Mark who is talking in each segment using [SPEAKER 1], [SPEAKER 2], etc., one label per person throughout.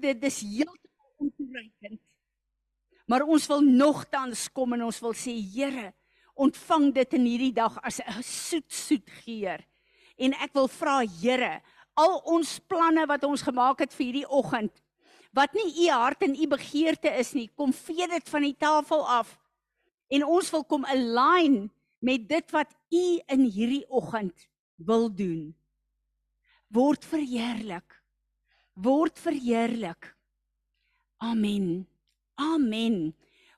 [SPEAKER 1] dit dis heeltemal ontoereikend. Maar ons wil nogtans kom en ons wil sê Here, ontvang dit in hierdie dag as 'n soet soet geur. En ek wil vra Here, al ons planne wat ons gemaak het vir hierdie oggend, wat nie u hart en u begeerte is nie, kom vee dit van die tafel af. En ons wil kom align met dit wat u in hierdie oggend wil doen. Word verheerlik. Word verheerlik. Amen. Amen.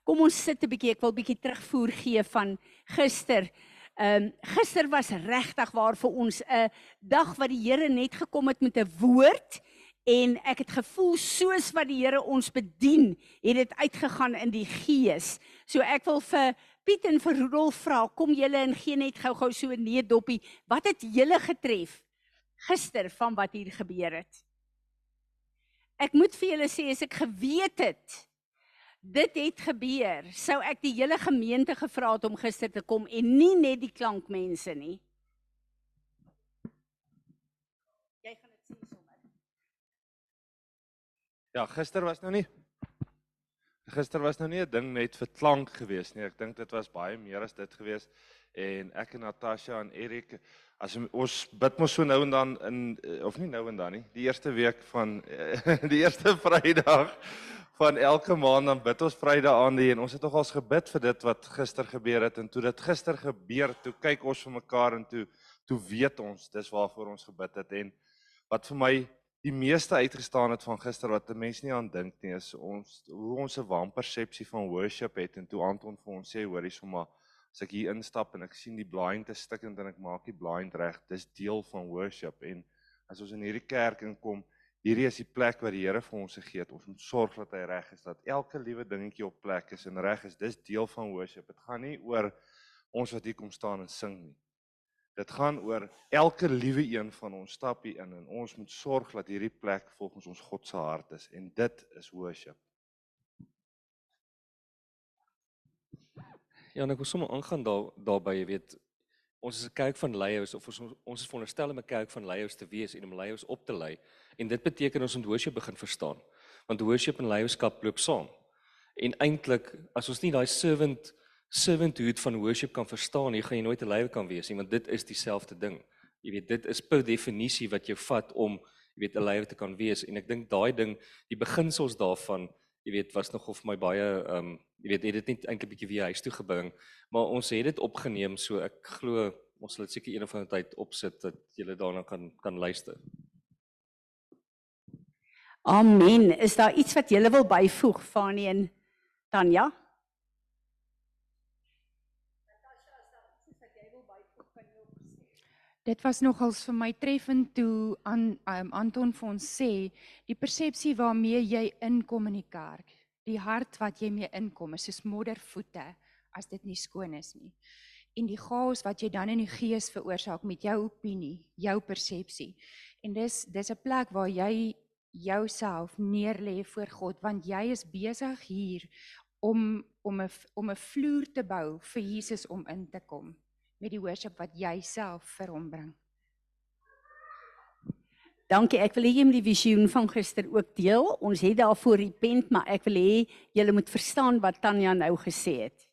[SPEAKER 1] Kom ons sit 'n bietjie, ek wil bietjie terugvoer gee van gister. Ehm um, gister was regtig waar vir ons 'n dag wat die Here net gekom het met 'n woord en ek het gevoel soos wat die Here ons bedien, het dit uitgegaan in die gees. So ek wil vir Piet en vir Rudolf vra, kom julle en gee net gou-gou so 'n nee doppie. Wat het julle getref gister van wat hier gebeur het? Ek moet vir julle sê as ek geweet het dit het gebeur, sou ek die hele gemeente gevra het om gister te kom en nie net die klankmense nie. Jy gaan dit sien sommer.
[SPEAKER 2] Ja, gister was nou nie gister was nou nie 'n ding net vir klank gewees nie. Ek dink dit was baie meer as dit gewees en ek en Natasha en Erik as ons bid mos so nou en dan in of nie nou en dan nie, die eerste week van die eerste Vrydag van elke maand dan bid ons Vrydag aan die en ons het nogals gebid vir dit wat gister gebeur het en toe dit gister gebeur toe kyk ons vir mekaar en toe toe weet ons dis waarvoor ons gebid het. En wat vir my die meeste uitgestaan het van gister wat 'n mens nie aan dink nie is ons hoe ons 'n wanpersepsie van worship het en toe Anton vir ons sê hoorie sommer as ek hier instap en ek sien die blind is stikkend en ek maak die blind reg dis deel van worship en as ons in hierdie kerk inkom hierdie is die plek wat die Here vir ons gegee het. Ons moet sorg dat hy reg is, dat elke liewe dingetjie op plek is en reg is. Dis deel van worship. Dit gaan nie oor ons wat hier kom staan en sing nie. Dit gaan oor elke liewe een van ons stap hier in en ons moet sorg dat hierdie plek volgens ons God se hart is en dit is worship.
[SPEAKER 3] Ja, en ek wil sommer aangaan daar daarby, jy weet, ons is 'n kerk van leiers of ons ons is veronderstel om 'n kerk van leiers te wees en om leiers op te lei. En dit beteken ons moet worship begin verstaan. Want worship en leierskap loop saam. En eintlik as ons nie daai servant servanthood van worship kan verstaan nie, gaan jy nooit 'n leier kan wees nie, want dit is dieselfde ding. Jy weet, dit is per definisie wat jou vat om jy weet 'n leier te kan wees en ek dink daai ding, die beginsels daarvan, jy weet, was nog of my baie ehm um, jy weet, het dit net eintlik 'n bietjie weer huis toe gebring, maar ons het dit opgeneem, so ek glo ons sal dit seker eendag van die tyd opsit dat julle daarna kan kan luister.
[SPEAKER 1] Amen. Is daar iets wat jy wil byvoeg, Fanie en Tanya?
[SPEAKER 4] Dit was nogals vir my treffend toe aan um, Anton vir ons sê die persepsie waarmee jy inkom in die kerk, die hart wat jy mee inkom is soos moddervoete as dit nie skoon is nie. En die chaos wat jy dan in die gees veroorsaak met jou opinie, jou persepsie. En dis dis 'n plek waar jy jouself neerlê voor God want jy is besig hier om om 'n om 'n vloer te bou vir Jesus om in te kom met die worship wat jy self vir hom bring.
[SPEAKER 1] Dankie. Ek wil hê jy moet die visioen van gister ook deel. Ons het daarvoor repent, maar ek wil hê julle moet verstaan wat Tanya nou gesê het.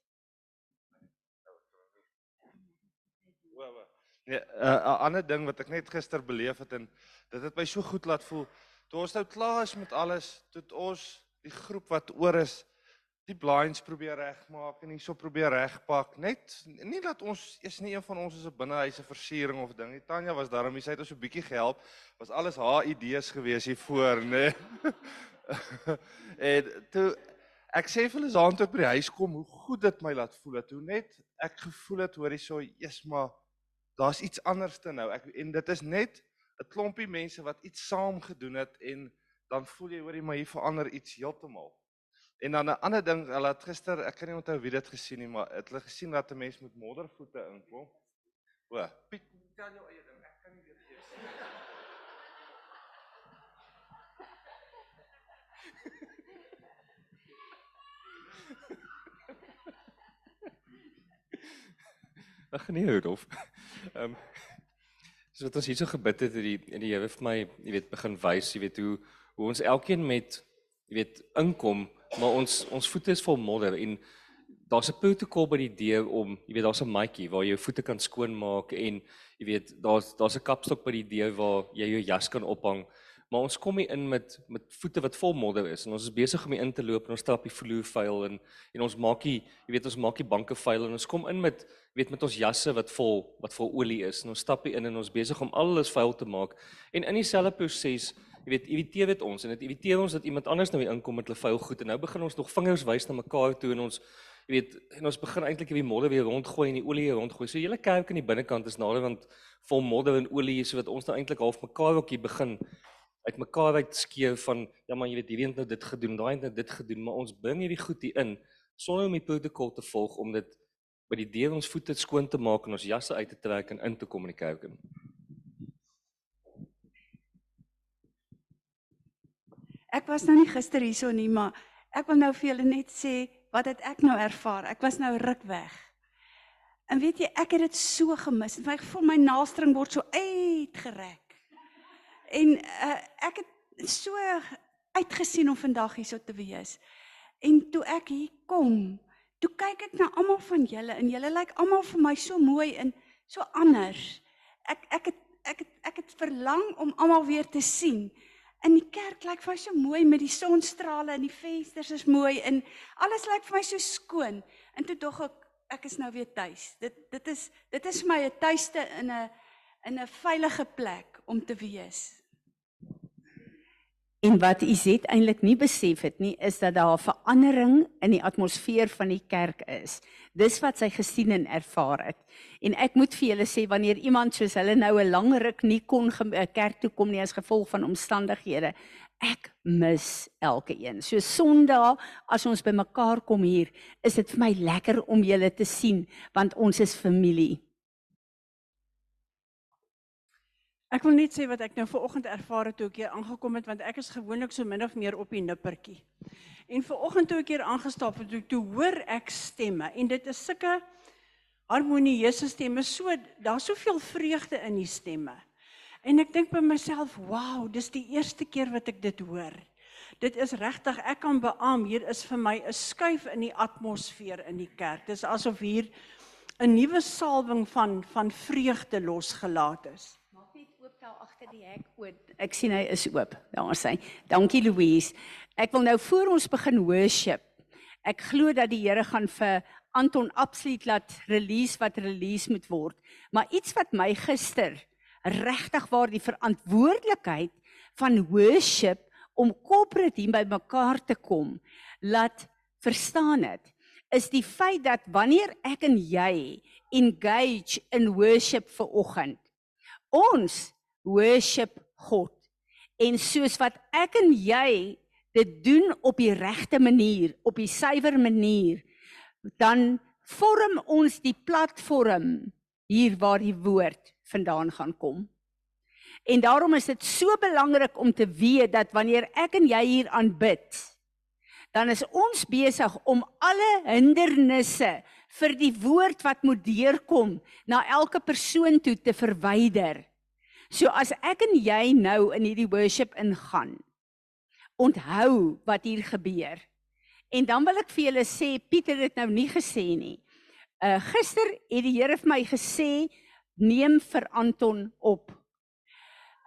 [SPEAKER 2] Nee, 'n uh, ander ding wat ek net gister beleef het en dit het my so goed laat voel. Toe ons nou klaar is met alles, toe ons die groep wat oor is, die blinds probeer regmaak en hierso probeer regpak. Net nie dat ons is nie een van ons is 'n binnehuise versiering of ding. Tanya was daarom, sy het ons 'n bietjie gehelp. Was alles haar idees gewees hiervoor, nê? en toe ek sê vir hulle saam toe by die huis kom, hoe goed dit my laat voel het. Hoe net ek gevoel het hoor hierso, eers maar daar's iets anders te nou. Ek en dit is net 'n klompie mense wat iets saam gedoen het en dan voel jy hoorie maar hier verander iets heeltemal. En dan 'n ander ding, hulle het gister, ek kan nie onthou wie dit gesien nie, maar het hulle gesien dat 'n mens met moddervoete inkom. O, Piet, tel jou eie ding. Ek kan nie dit gee nie.
[SPEAKER 3] Ag nee, Rudolf. Ehm um, So wat ons hierso gebid het, het die en die Here vir my, jy weet, begin wys, jy weet hoe hoe ons elkeen met jy weet inkom, maar ons ons voete is vol modder en daar's 'n protokol by die deur om, jy weet, daar's 'n matjie waar jy jou voete kan skoonmaak en jy weet, daar's daar's 'n kapstok by die deur waar jy jou jas kan ophang. Maar ons kom hier in met met voete wat vol modder is en ons is besig om hier in te loop en ons stap die vloer vuil en en ons maak die jy weet ons maak die banke vuil en ons kom in met weet met ons jasse wat vol wat vol olie is en ons stap hier in en ons besig om alles vuil te maak en in dieselfde proses jy weet irriteer dit ons en dit irriteer ons dat iemand anders nou inkom met hulle vuil goed en nou begin ons nog vingers wys na mekaar toe en ons jy weet en ons begin eintlik die modder weer rondgooi en die olie rondgooi so hele kerk aan die binnekant is nader want vol modder en olie so wat ons nou eintlik half mekaar ook hier begin uit mekaar uit skeer van ja maar jy weet hierdie het nou dit gedoen daai het nou dit gedoen maar ons bring hierdie goed hier in sonder om die protokol te volg om dit by die deur ons voete skoon te maak en ons jasse uit te trek en in te kom in die kerk in.
[SPEAKER 5] Ek was nou nie gister hierso nie, maar ek wil nou vir julle net sê wat het ek nou ervaar? Ek was nou ruk weg. En weet jy, ek het dit so gemis. My gevoel my naaldstring word so uitgerek. En uh, ek het so uitgesien om vandag hierso te wees. En toe ek hier kom, toe kyk ek na almal van julle en julle lyk almal vir my so mooi en so anders. Ek ek het ek het ek het verlang om almal weer te sien. In die kerk lyk vir my so mooi met die sonstrale en die vensters is mooi en alles lyk vir my so skoon. En toe dog ek ek is nou weer tuis. Dit dit is dit is vir my 'n tuiste in 'n in 'n veilige plek om te wees.
[SPEAKER 1] En wat Izet eintlik nie besef het nie, is dat daar 'n verandering in die atmosfeer van die kerk is. Dis wat sy gesien en ervaar het. En ek moet vir julle sê wanneer iemand soos hulle nou 'n lang ruk nie kon kerk toe kom nie as gevolg van omstandighede, ek mis elke een. So Sondag as ons bymekaar kom hier, is dit vir my lekker om julle te sien want ons is familie.
[SPEAKER 6] Ek wil net sê wat ek nou vanoggend ervaar het toe ek hier aangekom het want ek is gewoonlik so min of meer op die nippertjie. En vanoggend toe ek hier aangestap het, toe, toe hoor ek stemme en dit is sulke harmonieuse stemme. So daar's soveel vreugde in die stemme. En ek dink by myself, "Wow, dis die eerste keer wat ek dit hoor." Dit is regtig, ek kan beamoen, hier is vir my 'n skuif in die atmosfeer in die kerk. Dis asof hier 'n nuwe salwing van van vreugde losgelaat is
[SPEAKER 1] daar agter die hek oop. Ek sien hy is oop. Daar is hy. Dankie Louise. Ek wil nou voor ons begin worship. Ek glo dat die Here gaan vir Anton absoluut laat release wat release moet word. Maar iets wat my gister regtig waar die verantwoordelikheid van worship om corporate hier by mekaar te kom laat verstaan het is die feit dat wanneer ek en jy engage in worship vir oggend ons worship God. En soos wat ek en jy dit doen op die regte manier, op die suiwer manier, dan vorm ons die platform hier waar die woord vandaan gaan kom. En daarom is dit so belangrik om te weet dat wanneer ek en jy hier aanbid, dan is ons besig om alle hindernisse vir die woord wat moet deurkom na elke persoon toe te verwyder. So as ek en jy nou in hierdie worship ingaan, onthou wat hier gebeur. En dan wil ek vir julle sê Pieter het nou nie gesê nie. Uh gister het die Here vir my gesê neem vir Anton op.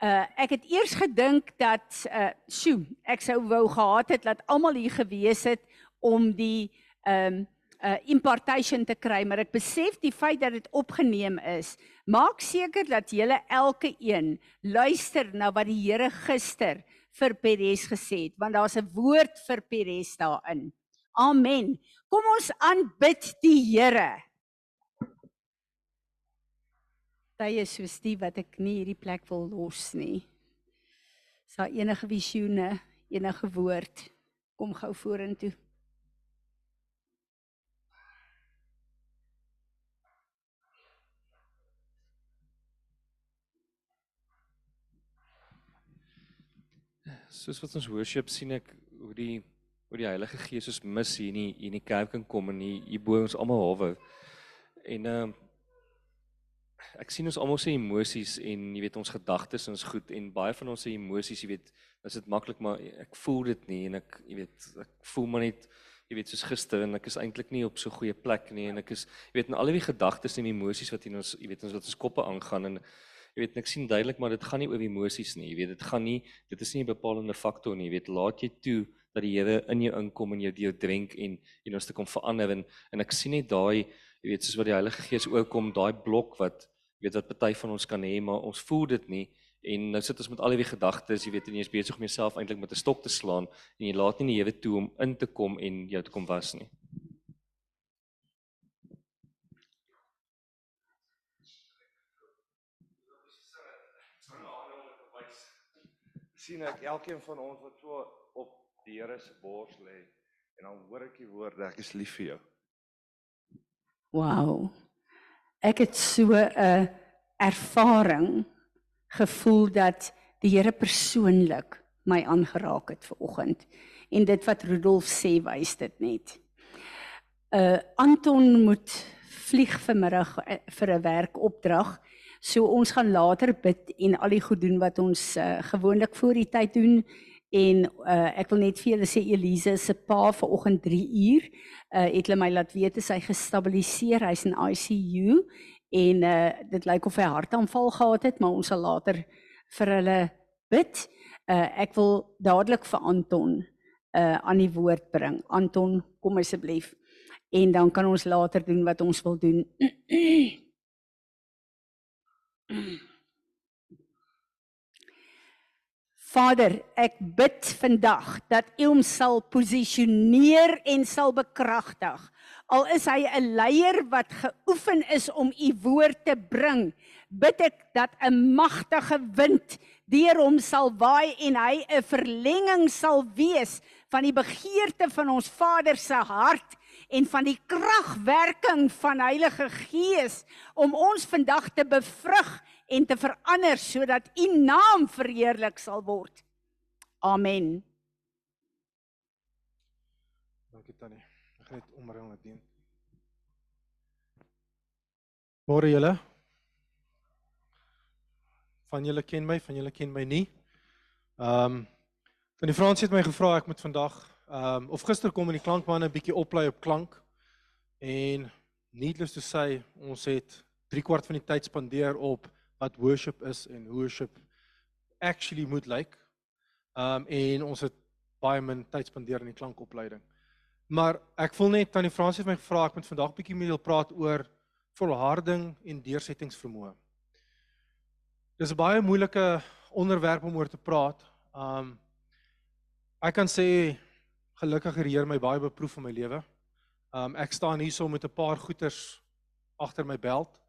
[SPEAKER 1] Uh ek het eers gedink dat uh sjoe, ek sou wou gehad het dat almal hier gewees het om die ehm um, uh impartation te kry, maar ek besef die feit dat dit opgeneem is. Maak seker dat julle elke een luister na wat die Here gister vir Peres gesê het, want daar's 'n woord vir Peres daarin. Amen. Kom ons aanbid die Here. Tye soos die wat ek nie hierdie plek wil los nie. Sa enige visioene, enige woord, kom gou vorentoe.
[SPEAKER 3] Soos wat ons worship sien ek hoe die hoe die Heilige Gees ons mis hier in die, in die kerk kan kom en hier, hier bo ons almal hawe. En ehm uh, ek sien ons almal se emosies en jy weet ons gedagtes en ons goed en baie van ons se emosies, jy weet, is dit maklik maar ek voel dit nie en ek jy weet ek voel maar net jy weet soos gister en ek is eintlik nie op so goeie plek nie en ek is jy weet en al die gedagtes en emosies wat in ons jy weet ons wat ons koppe aangaan en jy weet ek sien duidelik maar dit gaan nie oor emosies nie. Jy weet dit gaan nie dit is nie 'n bepalende faktor nie. Jy weet laat jy toe dat die Here in jou inkom en jou deur drink en en ons te kom verander. En en ek sien net daai jy weet soos wat die Heilige Gees oorkom daai blok wat jy weet wat party van ons kan hê maar ons voel dit nie. En nou sit ons met al die gedagtes jy weet en jy is besig om jouself eintlik met 'n stok te slaan en jy laat nie die Here toe om in te kom en jou te kom was nie
[SPEAKER 2] sien ek elkeen van ons wat so op die Here se bors lê en dan hoor ek die woorde ek is lief vir jou.
[SPEAKER 1] Wow. Ek het so 'n ervaring gevoel dat die Here persoonlik my aangeraak het ver oggend. En dit wat Rudolf sê wys dit net. Uh Anton moet vlieg vanmiddag uh, vir 'n werkopdrag. So ons gaan later bid en al die goed doen wat ons uh, gewoonlik voor die tyd doen. En uh, ek wil net vir julle sê Elise se pa vanoggend 3 uur uh, het hulle my laat weet hy gestabiliseer hy's in ICU en uh, dit lyk of hy hartaanval gehad het maar ons sal later vir hulle bid. Uh, ek wil dadelik vir Anton uh, aan die woord bring. Anton kom asseblief. En dan kan ons later doen wat ons wil doen Vader, ek bid vandag dat U hom sal posisioneer en sal bekragtig. Al is hy 'n leier wat geoefen is om U woord te bring, bid ek dat 'n magtige wind deur hom sal waai en hy 'n verlenging sal wees van die begeerte van ons Vader se hart en van die kragwerking van Heilige Gees om ons vandag te bevrug en te verander sodat u naam verheerlik sal word. Amen.
[SPEAKER 7] Dankie Tannie. Ek gaan net omring met dien. Môre julle. Van julle ken my, van julle ken my nie. Ehm um, Tannie Frans het my gevra ek moet vandag ehm um, of gister kom in die klankmanne 'n bietjie oplei op klank en needless to say ons het 3 kwart van die tyd spandeer op wat worship is en worship actually moet lyk. Like. Um en ons het baie min tyd spandeer in die klankopleiding. Maar ek voel net tannie Fransie het my gevra ek moet vandag bietjie met julle praat oor volharding en deursettingsvermoë. Dis 'n baie moeilike onderwerp om oor te praat. Um ek kan sê gelukkig het die Here my baie beproef in my lewe. Um ek staan hierso met 'n paar goeters agter my beld.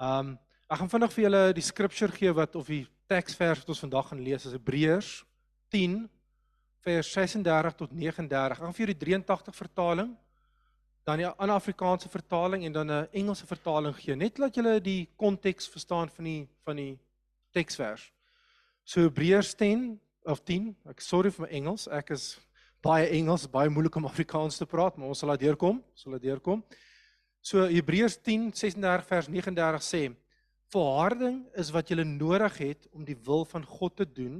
[SPEAKER 7] Um Ek gaan vinnig vir julle die scripture gee wat of die teksvers wat ons vandag gaan lees is Hebreërs 10 vers 36 tot 39. Ek gaan vir julle die 83 vertaling dan die ander Afrikaanse vertaling en dan 'n Engelse vertaling gee net laat julle die konteks verstaan van die van die teksvers. So Hebreërs 10 of 10, ek sorry vir my Engels, ek is baie Engels, baie moeilik om Afrikaans te praat, maar ons sal dit deurkom, sal dit deurkom. So Hebreërs 10 36 vers 39 sê Volharding is wat jy nodig het om die wil van God te doen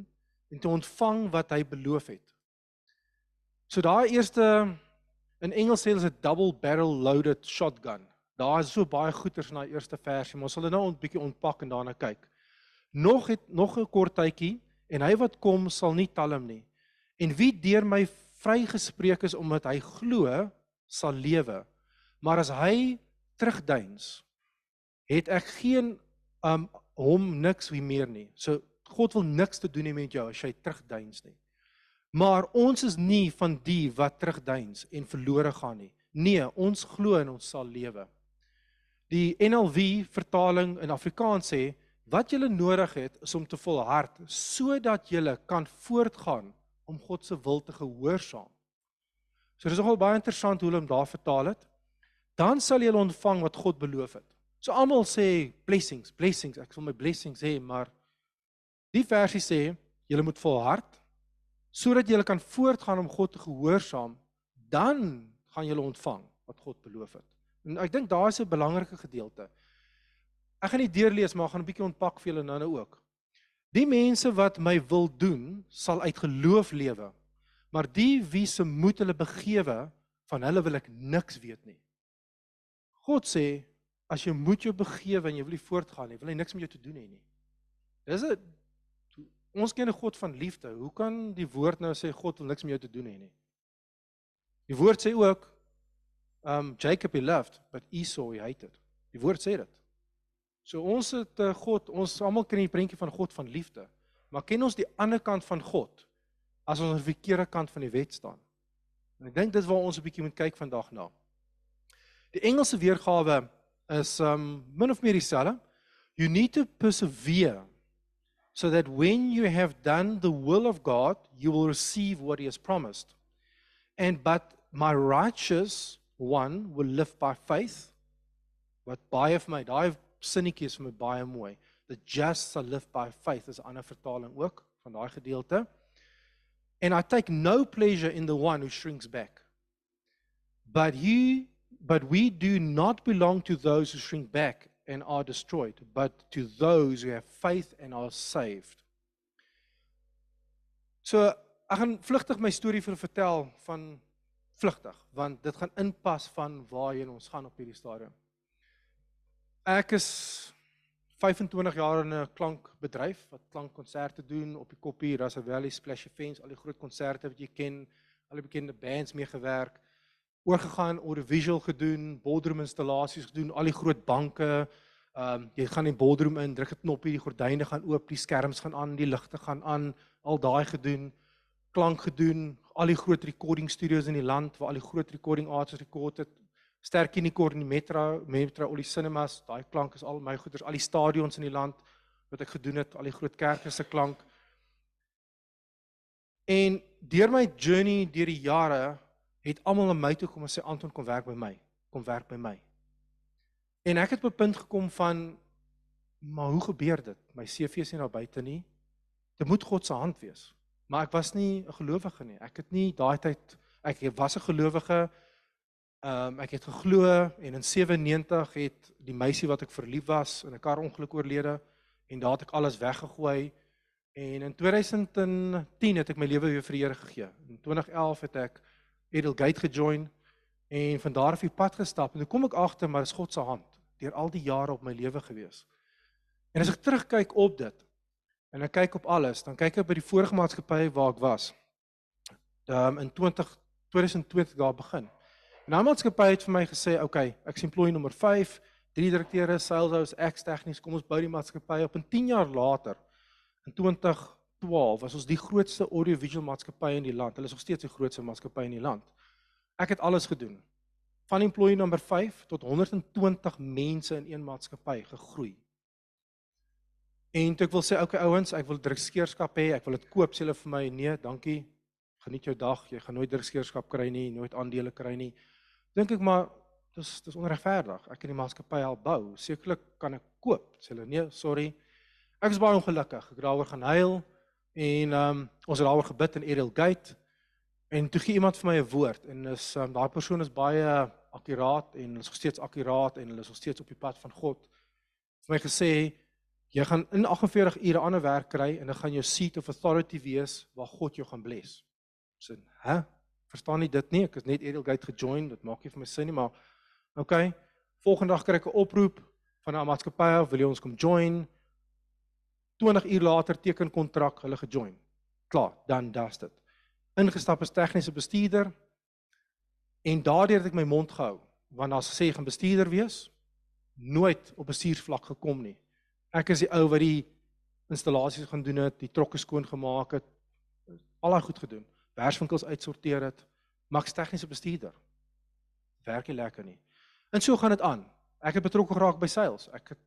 [SPEAKER 7] en te ontvang wat hy beloof het. So daai eerste in Engels sê hulle 'n double barrel loaded shotgun. Daar is so baie goeters in daai eerste versie, maar ons sal dit nou 'n bietjie ontpak en daarna kyk. Nog het nog 'n kort tydjie en hy wat kom sal nie talm nie. En wie deur my vrygespreek is omdat hy glo, sal lewe. Maar as hy terugduins, het ek geen um hom niks wie meer nie. So God wil niks te doen hê met jou as jy terugduins nie. Maar ons is nie van die wat terugduins en verlore gaan nie. Nee, ons glo en ons sal lewe. Die NLV vertaling in Afrikaans sê wat jy nodig het is om te volhard sodat jy kan voortgaan om God se wil te gehoorsaam. So dis nogal baie interessant hoe hulle hom daar vertaal het. Dan sal jy ontvang wat God beloof het. So almal sê blessings, blessings, ek wil my blessings hê, maar die versie sê jy moet volhard sodat jy kan voortgaan om God te gehoorsaam, dan gaan jy ontvang wat God beloof het. En ek dink daar is 'n belangrike gedeelte. Ek gaan nie deurlees maar gaan 'n bietjie ontpak vir julle nou-nou ook. Die mense wat my wil doen, sal uit geloof lewe. Maar die wie se moed hulle begewe, van hulle wil ek niks weet nie. God sê as jy moet jou begewe en jy wil nie voortgaan nie, wil hy niks met jou te doen hê nie. Dis 'n ons ken 'n God van liefde. Hoe kan die woord nou sê God wil niks met jou te doen hê nie? Die woord sê ook um Jacob he loved, but Esau he hated. Die woord sê dit. So ons het 'n God, ons almal ken die prentjie van God van liefde. Maar ken ons die ander kant van God as ons aan die verkeerde kant van die wet staan? En ek dink dis waar ons 'n bietjie moet kyk vandag na. Die Engelse weergawe is um min of meer dieselfde. You need to persevere so that when you have done the will of God, you will receive what he has promised. And but my righteous one will live by faith. Wat baie vir my, daai sinnetjie is vir my baie mooi. The just shall live by faith is 'n ander vertaling ook van daai gedeelte. And I take no pleasure in the one who shrinks back. But he but we do not belong to those who shrink back and are destroyed, but to those who have faith and are saved. So ek gaan vlugtig my storie vir vertel van vlugtig want dit gaan inpas van waarheen ons gaan op hierdie stadium. Ek is 25 jaar in 'n klankbedryf wat klankkonserte doen op die Koppie, Rasa Valley, Splash Events, al die groot konserte wat jy ken, al die bekende bands mee gewerk oorgegaan audiovisual gedoen, boardroom installasies gedoen, al die groot banke. Ehm um, jy gaan in die boardroom in, druk 'n knoppie, die gordyne gaan oop, die skerms gaan aan, die ligte gaan aan, al daai gedoen. Klank gedoen, al die groot recording studios in die land waar al die groot recording artists rekord het. Sterk Unicorn in die Metro, Metro al die cinemas, daai klank is al my goeders, al die stadions in die land wat ek gedoen het, al die groot kerke se klank. En deur my journey deur die jare het almal na my toe kom en sê Anton kom werk by my, kom werk by my. En ek het op 'n punt gekom van maar hoe gebeur dit? My CV is nie daar buite nie. Dit moet God se hand wees. Maar ek was nie 'n gelowige nie. Ek het nie daai tyd ek was 'n gelowige. Ehm um, ek het geglo en in 97 het die meisie wat ek verlief was in 'n karongeluk oorlede en daar het ek alles weggegooi. En in 2010 het ek my lewe weer vir die Here gegee. In 2011 het ek Edel Gate gejoin en van daar af die pad gestap en toe kom ek agter maar is God se hand deur al die jare op my lewe gewees. En as ek terugkyk op dit en ek kyk op alles, dan kyk ek by die vorige maatskappy waar ek was. Um in 20 2020 daar begin. En daai maatskappy het vir my gesê, "Oké, okay, ek's employee nommer 5, drie direkteure, sales house, ek's tegnies, kom ons bou die maatskappy op en 10 jaar later in 12 was ons die grootste audiovisual maatskappy in die land. Hulle is nog steeds die grootste maatskappy in die land. Ek het alles gedoen. Van employee nommer 5 tot 120 mense in een maatskappy gegroei. En toe ek wil sê, okay ouens, ek wil drukskeerskap hê, ek wil dit koop, sê hulle vir my, nee, dankie. Geniet jou dag. Jy gaan nooit drukskeerskap kry nie, nooit aandele kry nie. Dink ek maar dis dis onregverdig. Ek kan die maatskappy help bou. Sekerlik kan ek koop. Sê hulle, nee, sorry. Ek is baie ongelukkig. Ek daaroor gaan huil. En ehm um, ons het daaroor gebid in Ariel Gate. En toe gee iemand vir my 'n woord en is um, daai persoon is baie akkuraat en is nog steeds akkuraat en hulle is nog steeds op die pad van God. Vir my gesê jy gaan in 48 ure ander werk kry en dan gaan jou seat of authority wees waar God jou gaan bless. Sê, hè? Verstaan nie dit nie. Ek is net Ariel Gate gejoin. Dit maak nie vir my sin nie, maar okay. Volgende dag kry ek 'n oproep van 'n maatskappy of wil jy ons kom join? 20 uur later teken kontrak, hulle gejoin. Klaar, dan das dit. Ingestap as tegniese bestuurder en daardeur het ek my mond gehou want as gesê gaan bestuurder wees nooit op bestuursvlak gekom nie. Ek is die ou wat die installasies gaan doen het, die trokke skoon gemaak het, al daai goed gedoen. Verswinkels uitsorteer het, maks tegniese bestuurder. Werk nie lekker nie. En so gaan dit aan. Ek het betrokke geraak by sales. Ek het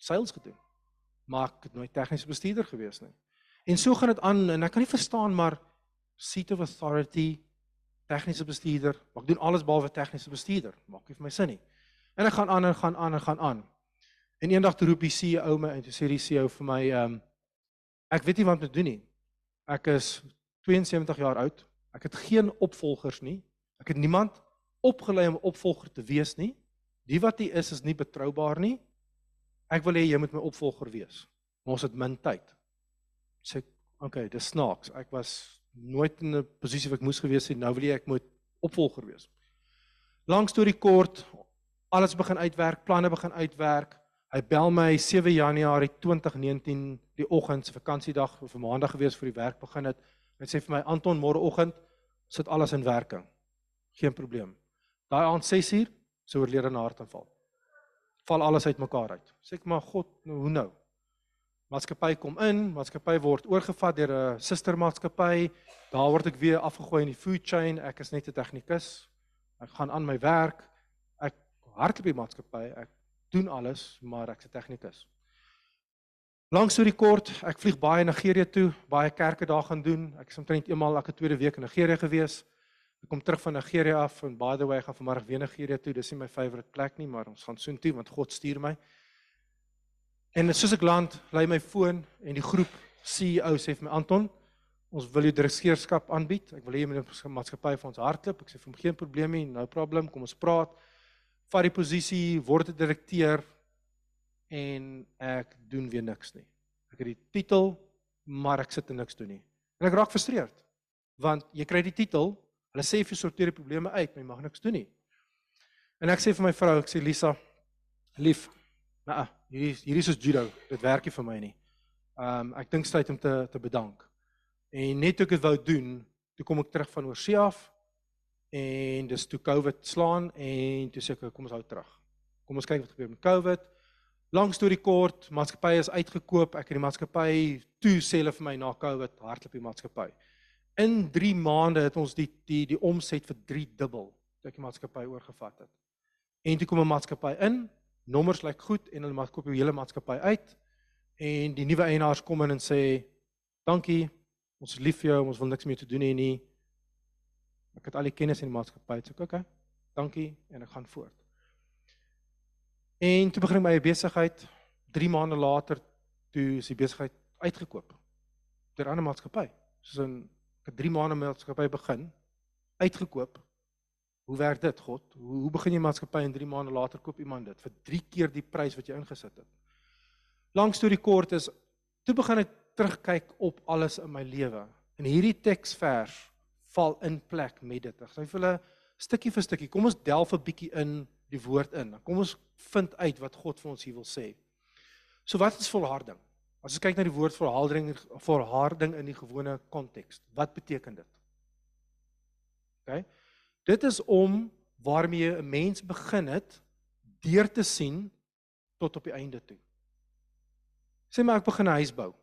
[SPEAKER 7] sales gedoen maar ek het nooit tegniese bestuurder gewees nie. En so gaan dit aan en ek kan nie verstaan maar seat of authority tegniese bestuurder, maar ek doen alles behalwe tegniese bestuurder. Maak nie vir my sin nie. En ek gaan aan en gaan aan en gaan aan. En eendag toe roep die CEO my en toe sê die CEO vir my ehm um, ek weet nie wat om te doen nie. Ek is 72 jaar oud. Ek het geen opvolgers nie. Ek het niemand opgelei om opvolger te wees nie. Die wat hy is is nie betroubaar nie Ek wil hê jy moet my opvolger wees. Maar ons het min tyd. Sê ek, okay, dis snaaks. Ek was nooit in 'n posisie waar ek moes gewees het. Nou wil jy ek moet opvolger wees. Lang storie kort, alles begin uitwerk, planne begin uitwerk. Hy bel my 7 Januarie 2019 die oggend se vakansiedag of 'n maandag gewees vir die werk begin het. Hy sê vir my Anton môreoggend sit alles in werking. Geen probleem. Daai aand 6uur sou oorlede na hartaanval. Val alles uitmekaar uit. Sê ek maar God, nou hoe nou? Maatskappy kom in, maatskappy word oorgevat deur 'n sustermaatskappy. Daar word ek weer afgegooi in die food chain. Ek is net 'n tegnikus. Ek gaan aan my werk. Ek hardloop die maatskappy. Ek doen alles, maar ek's 'n tegnikus. Langs storie kort, ek vlieg baie Nigerië toe, baie kerke daar gaan doen. Ek is omtrent eenmal elke tweede week in Nigerië gewees. Ek kom terug van Nigerië af en by the way gaan vanmiddag weer Nigerië toe. Dis nie my favourite plek nie, maar ons gaan soontoe want God stuur my. En soos ek land, lei my foon en die groep CEO sê vir my Anton, ons wil jou direkteurskap aanbied. Ek wil hê jy moet 'n maatskappy vir ons hardloop. Ek sê vir hom geen probleem nie, no problem, kom ons praat. Vat die posisie, word 'n direkteur en ek doen weer niks nie. Ek het die titel, maar ek sit en niks doen nie. En ek raak frustreerd. Want jy kry die titel, hulle sê jy sorteer die probleme uit, maar jy mag niks doen nie. En ek sê vir my vrou, ek sê Lisa, lief, nou, hierdie hierdie is judo, dit werk nie vir my nie. Ehm um, ek dink tyd om te te bedank. En net toe ek dit wou doen, toe kom ek terug van oorsee af en dis toe COVID slaan en toe sê ek kom ons hou terug. Kom ons kyk wat gebeur met COVID. Lang storie kort, maatskappy is uitgekoop. Ek het die maatskappy toe sê hulle vir my na COVID hardloop die maatskappy. In 3 maande het ons die die die omset vir 3 dubbel toe ek die maatskappy oorgevat het. En toe kom 'n maatskappy in, nommers lyk goed en hulle maak koop die hele maatskappy uit en die nuwe eienaars kom in en sê dankie, ons is lief vir jou, ons wil niks meer te doen hê nie. Ek het al die kennis in die maatskappy, so ek okay. Dankie en ek gaan voort. En toe begin ek my besigheid 3 maande later toe is die besigheid uitgekoop deur 'n ander maatskappy. Soos in ek het 3 maande maatskappy begin uitgekoop. Hoe werk dit, God? Hoe hoe begin jy maatskappy en 3 maande later koop iemand dit vir 3 keer die prys wat jy ingesit het? Lang storie kort is toe begin ek terugkyk op alles in my lewe. En hierdie teksvers val in plek met dit. Ek sê vir hulle stukkie vir stukkie. Kom ons delf 'n bietjie in die woord in. Kom ons vind uit wat God vir ons hier wil sê. So wat is volharding? As ons kyk na die woord volharding volharding in die gewone konteks, wat beteken dit? OK. Dit is om waarmee 'n mens begin het deur te sien tot op die einde toe. Sê maar ek begin 'n huis bou.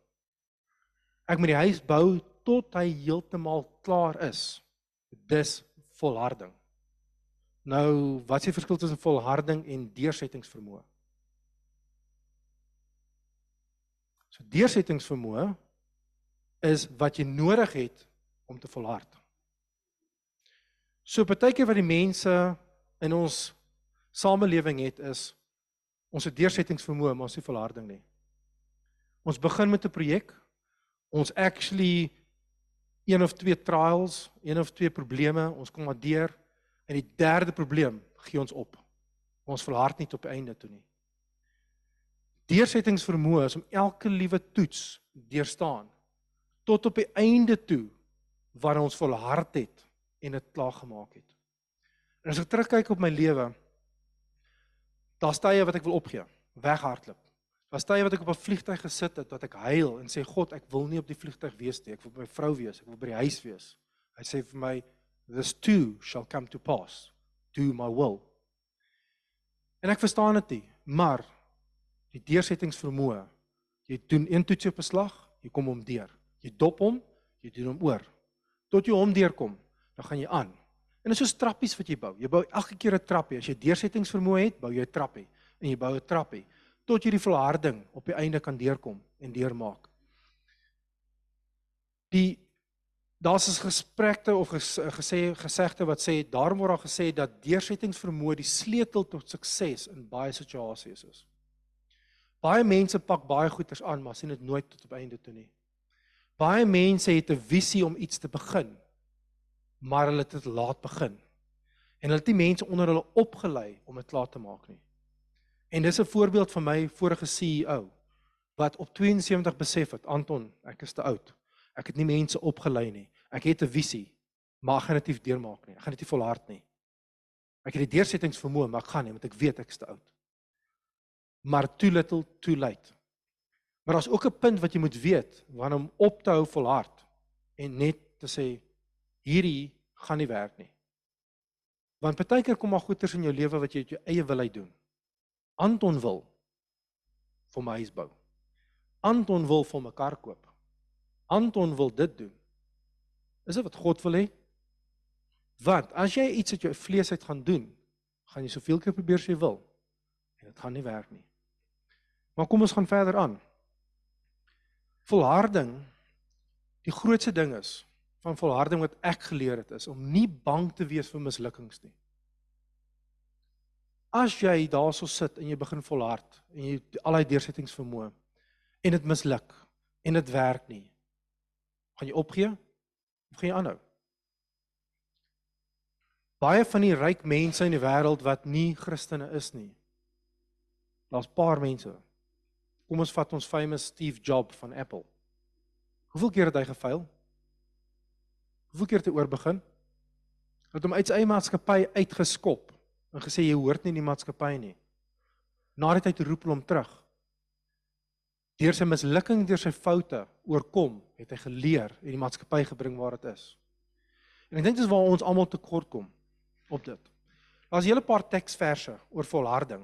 [SPEAKER 7] Ek moet die huis bou tot hy heeltemal klaar is. Dis volharding. Nou, wat is die verskil tussen volharding en deursettingsvermoë? So deursettingsvermoë is wat jy nodig het om te volhard. So partykeer wat die mense in ons samelewing het is ons het deursettingsvermoë, maar ons het volharding nie. Ons begin met 'n projek. Ons actually een of twee trials, een of twee probleme, ons kom maar deur en die derde probleem gee ons op. Ons volhard nie tot die einde toe nie. Deursettingsvermoë is om elke liewe toets deurstaan tot op die einde toe waar ons volhard het en dit klaar gemaak het. En as ek terugkyk op my lewe, daar's tye wat ek wil opgee, weghardloop. Daar's tye wat ek op 'n vliegtyg gesit het wat ek huil en sê God, ek wil nie op die vliegtyg wees nie, ek wil by my vrou wees, ek wil by die huis wees. Hy sê vir my, this too shall come to pass, do my will. En ek verstaan dit nie, maar die deursettingsvermoë, jy doen een toetsie op 'n slag, jy kom hom deur. Jy dop hom, jy doen hom oor. Tot jy hom deurkom, dan gaan jy aan. En dit is soos trappies wat jy bou. Jy bou elke keer 'n trappie. As jy deursettingsvermoë het, bou jy 'n trappie en jy bou 'n trappie tot jy die volharding op die einde kan deurkom en deurmaak. Die daar's 'n gesprekte of ges, gesê gesegde wat sê daarom word daar gesê dat deursettingsvermoë die sleutel tot sukses in baie situasies is. Baie mense pak baie goeders aan, maar sien dit nooit tot op einde toe nie. Baie mense het 'n visie om iets te begin, maar hulle het dit laat begin. En hulle het nie mense onder hulle opgelei om dit klaar te maak nie. En dis 'n voorbeeld van my vorige CEO wat op 72 besef het, Anton, ek is te oud. Ek het nie mense opgelei nie. Ek het 'n visie, maar ek gaan dit nie deurmaak nie. Ek gaan dit nie volhard nie. Ek het die deursettingsvermoë, maar ek gaan nie want ek weet ek is te oud. Maar too little, too late. Maar daar's ook 'n punt wat jy moet weet wanneer om op te hou volhard en net te sê hierdie gaan nie werk nie. Want baie keer kom maar goeters in jou lewe wat jy uit jou eie wil uit doen. Anton wil vir my huis bou. Anton wil vir my kar koop. Anton wil dit doen. Is dit wat God wil hê? Want as jy iets uit jou vlees uit gaan doen, gaan jy soveel keer probeer as jy wil en dit gaan nie werk nie. Maar kom ons gaan verder aan. Volharding die grootste ding is van volharding wat ek geleer het is om nie bang te wees vir mislukkings nie. As jy daarso sit en jy begin volhard en jy al daai deursettingsvermoë en dit misluk en dit werk nie, gaan jy opgee of gaan jy aanhou? Baie van die ryk mense in die wêreld wat nie Christene is nie. Daar's paar mense. Kom ons vat ons famous Steve Jobs van Apple. Hoeveel keer het hy gefaal? Hoeveel keer het hy oorbegin? Het hom uit sy eie maatskappy uitgeskop en gesê jy hoort nie in die maatskappy nie. Nadat hy te roep hom terug. Deur sy mislukking, deur sy foute oorkom, het hy geleer en die maatskappy gebring waar dit is. En ek dink dis waar ons almal tekort kom op dit. Daar's 'n hele paar teksverse oor volharding.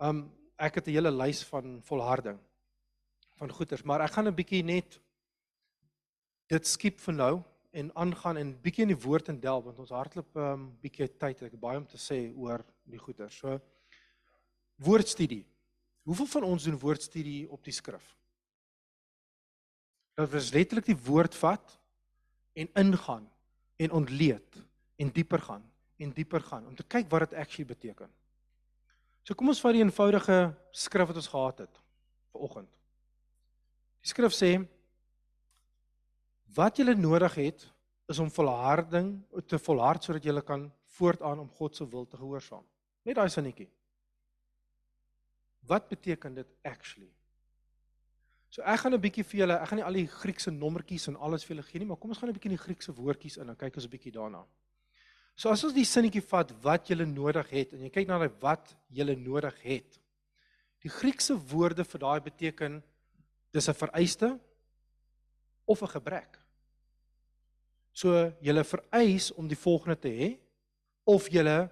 [SPEAKER 7] Um ek het 'n hele lys van volharding van goeters, maar ek gaan 'n bietjie net dit skiep vir nou en aangaan en bietjie in die woord en delf want ons hardloop 'n um, bietjie tyd ek het baie om te sê oor die goeters. So woordstudie. Hoeveel van ons doen woordstudie op die skrif? Dat ons letterlik die woord vat en ingaan en ontleed en dieper gaan en dieper gaan om te kyk wat dit actually beteken. So kom ons vat die eenvoudige skrif wat ons gehad het vir oggend. Die skrif sê wat jy nodig het is om volharding te volhard sodat jy kan voortaan om God se wil te gehoorsaam. Net daai sinnetjie. Wat beteken dit actually? So ek gaan 'n bietjie vir julle, ek gaan nie al die Griekse nommertjies en alles vir julle gee nie, maar kom ons gaan 'n bietjie in die Griekse woordjies in en kyk ons 'n bietjie daarna. So as ons die sinnetjie vat wat jy nodig het en jy kyk na wat jy nodig het. Die Griekse woorde vir daai beteken dis 'n vereiste of 'n gebrek. So jy vereis om die volgende te hê of jy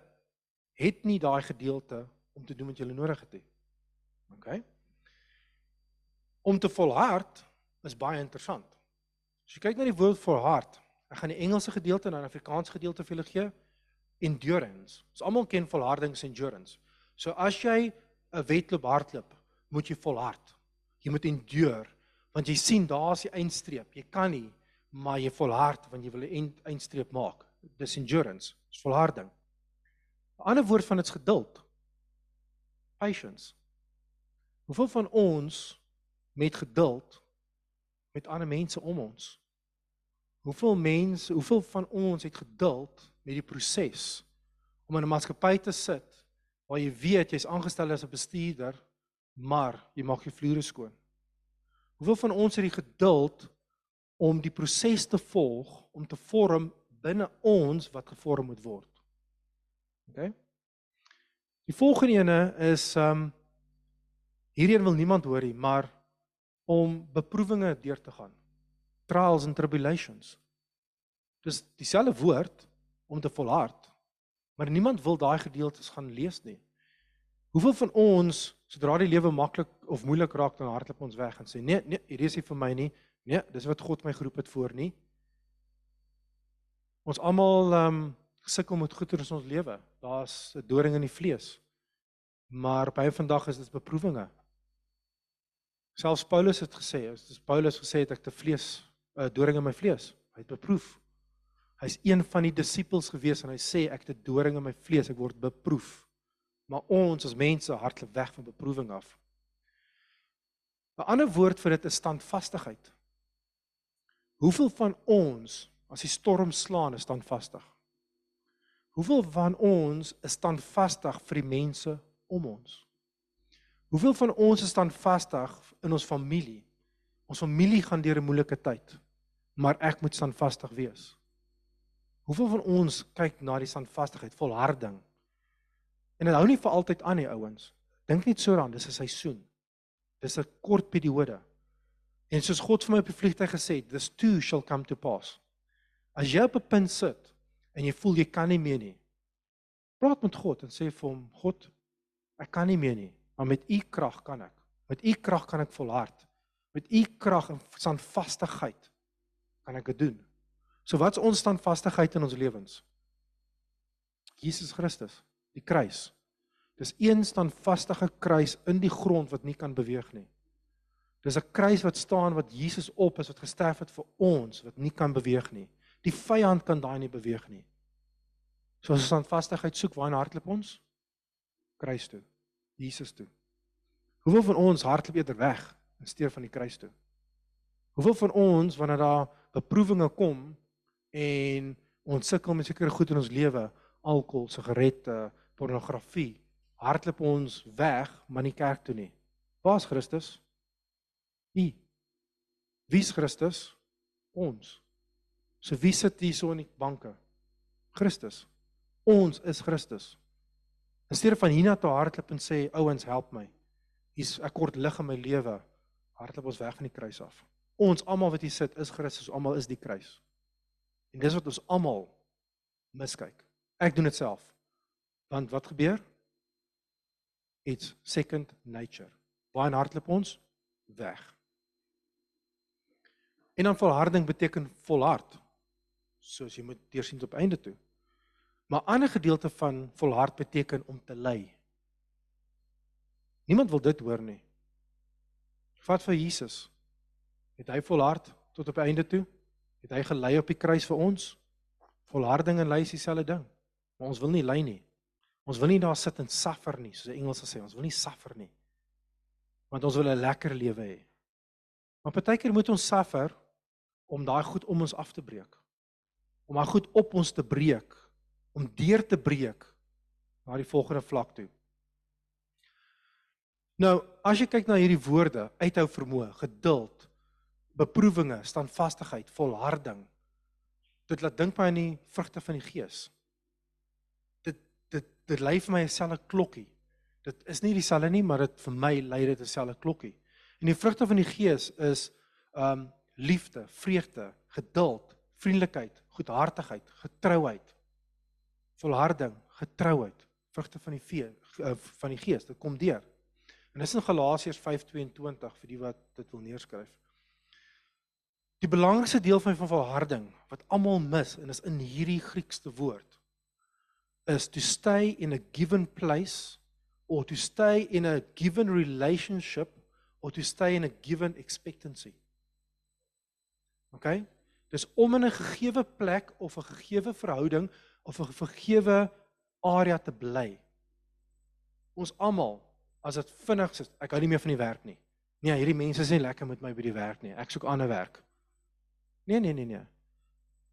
[SPEAKER 7] het nie daai gedeelte om te doen wat jy nodig het nie. OK. Om te volhard is baie interessant. As jy kyk na die woord volhard, Ek gaan die Engelse gedeelte en dan Afrikaanse gedeelte vir julle gee. Endurance. Ons almal ken volharding se endurance. So as jy 'n wedloop hardloop, moet jy volhard. Jy moet endure want jy sien daar's die eindstreep. Jy kan nie, maar jy volhard want jy wil 'n eind, eindstreep maak. Dis endurance. Dis volharding. 'n Ander woord van dit is geduld. Patience. Hoeveel van ons met geduld met ander mense om ons? Hoeveel mense, hoeveel van ons het geduld met die proses om in 'n maatskappy te sit waar jy weet jy's aangestel as 'n bestuurder, maar jy maak jou vloere skoon. Hoeveel van ons het die geduld om die proses te volg om te vorm binne ons wat gevorm moet word. OK? Die volgende ene is um hierdie wil niemand hoor nie, maar om beproewinge deur te gaan trials and tribulations. Dis dieselfde woord om te volhard. Maar niemand wil daai gedeeltes gaan lees nie. Hoeveel van ons sodra die lewe maklik of moeilik raak dan hardloop ons weg en sê nee, nee, hierdie is nie vir my nie. Nee, dis wat God my geroep het voor nie. Ons almal ehm um, sukkel met goeie in ons lewe. Daar's 'n doring in die vlees. Maar baie vandag is dit beproewinge. Selfs Paulus het gesê, as Paulus gesê het ek te vlees uh, doring in my vlees. Hy het beproef. Hy's een van die disippels gewees en hy sê ek het doring in my vlees, ek word beproef. Maar ons as mense hardloop weg van beproewing af. 'n Ander woord vir dit is standvastigheid. Hoeveel van ons as die storm slaan is standvastig? Hoeveel van ons is standvastig vir die mense om ons. Hoeveel van ons is standvastig in ons familie? Ons familie gaan deur 'n moeilike tyd, maar ek moet standvastig wees. Hoeveel van ons kyk na die standvastigheid, volharding? En dit hou nie vir altyd aan nie, ouens. Dink net so daaraan, dis 'n seisoen. Dis 'n kort periode. En soos God vir my op die vliegtyg gesê het, this too shall come to pass. As jy op 'n punt sit en jy voel jy kan nie meer nie, praat met God en sê vir hom, God, ek kan nie meer nie, maar met u krag kan ek. Met u krag kan ek volhard. Met u krag en standvastigheid kan ek dit doen. So wat's ons standvastigheid in ons lewens? Jesus Christus, die kruis. Dis een standvastige kruis in die grond wat nie kan beweeg nie. Dis 'n kruis wat staan wat Jesus op is wat gesterf het vir ons wat nie kan beweeg nie. Die vyand kan daai nie beweeg nie. So as ons standvastigheid soek, waar in hardloop ons? Kruis toe. Jesus toe. Hoeveel van ons hardloop eerder weg in steede van die kruis toe? Hoeveel van ons wanneer daar beproewinge kom en ons sukkel met sekere goed in ons lewe, alkohol, sigarette, pornografie, hardloop ons weg, maar nie kerk toe nie. Waar's Christus? U. Wie's Christus? Ons. So wie sit hier so in die banke? Christus. Ons is Christus. In steede van hierna te hardloop en sê ouens help my. Hier's ek kort lig in my lewe. Hardloop ons weg van die kruis af. Ons almal wat hier sit is Christus, almal is die kruis. En dis wat ons almal miskyk. Ek doen dit self. Want wat gebeur? It's second nature. Baie hardloop ons weg. En dan volharding beteken volhard. Soos jy moet deursien tot einde toe. Maar 'n ander gedeelte van volhard beteken om te ly. Niemand wil dit hoor nie. Vat vir Jesus. Het hy volhard tot op einde toe? Het hy gelei op die kruis vir ons? Volharding en ly is dieselfde ding. Maar ons wil nie ly nie. Ons wil nie daar sit en suffer nie, soos die Engels sê, ons wil nie suffer nie. Want ons wil 'n lekker lewe hê. Maar partykeer moet ons suffer om daai goed om ons af te breek. Om daai goed op ons te breek, om deur te breek na die volgende vlak toe. Nou, as jy kyk na hierdie woorde, uithou vermoë, geduld, beproewinge, standvastigheid, volharding, dit laat dink my aan die vrugte van die Gees. Dit dit dit lei vir my 'n selfe klokkie. Dit is nie dieselfde nie, maar dit vir my lei dit 'n selfe klokkie. En die vrugte van die Gees is um liefde, vreugde, geduld, vriendelikheid, goedhartigheid, getrouheid, volharding, getrouheid, vrugte van die vee, uh, van die Gees. Dit kom deur. En dis in Galasiërs 5:22 vir die wat dit wil neerskryf. Die belangrikste deel van van volharding wat almal mis en is in hierdie Griekse woord is to stay in a given place or to stay in a given relationship or to stay in a given expectancy. OK? Dis om in 'n gegeewe plek of 'n gegeewe verhouding of 'n gegeewe area te bly. Ons almal as dit vinnig is, ek hou nie meer van die werk nie. Nee, hierdie mense is nie lekker met my by die werk nie. Ek soek ander werk. Nee, nee, nee, nee.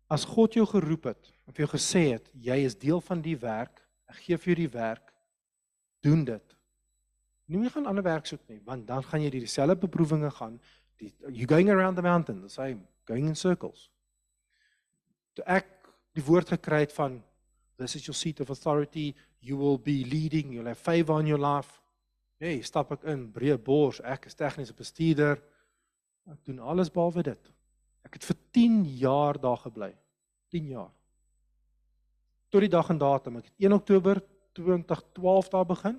[SPEAKER 7] As God jou geroep het, of jou gesê het jy is deel van die werk, ek gee vir jou die werk, doen dit. Nie meer gaan ander werk soek nie, want dan gaan jy dieselfde beproewinge gaan. Die, you going around the mountain, the same, going in circles. Toe ek die woord gekry het van this is your seat of authority, you will be leading, you'll have favor on your life. Hey, stap ek in, breë bors, ek is tegniese bestuurder. Ek doen alles behalwe dit. Ek het vir 10 jaar daar gebly. 10 jaar. Tot die dag en datum. Ek het 1 Oktober 2012 daar begin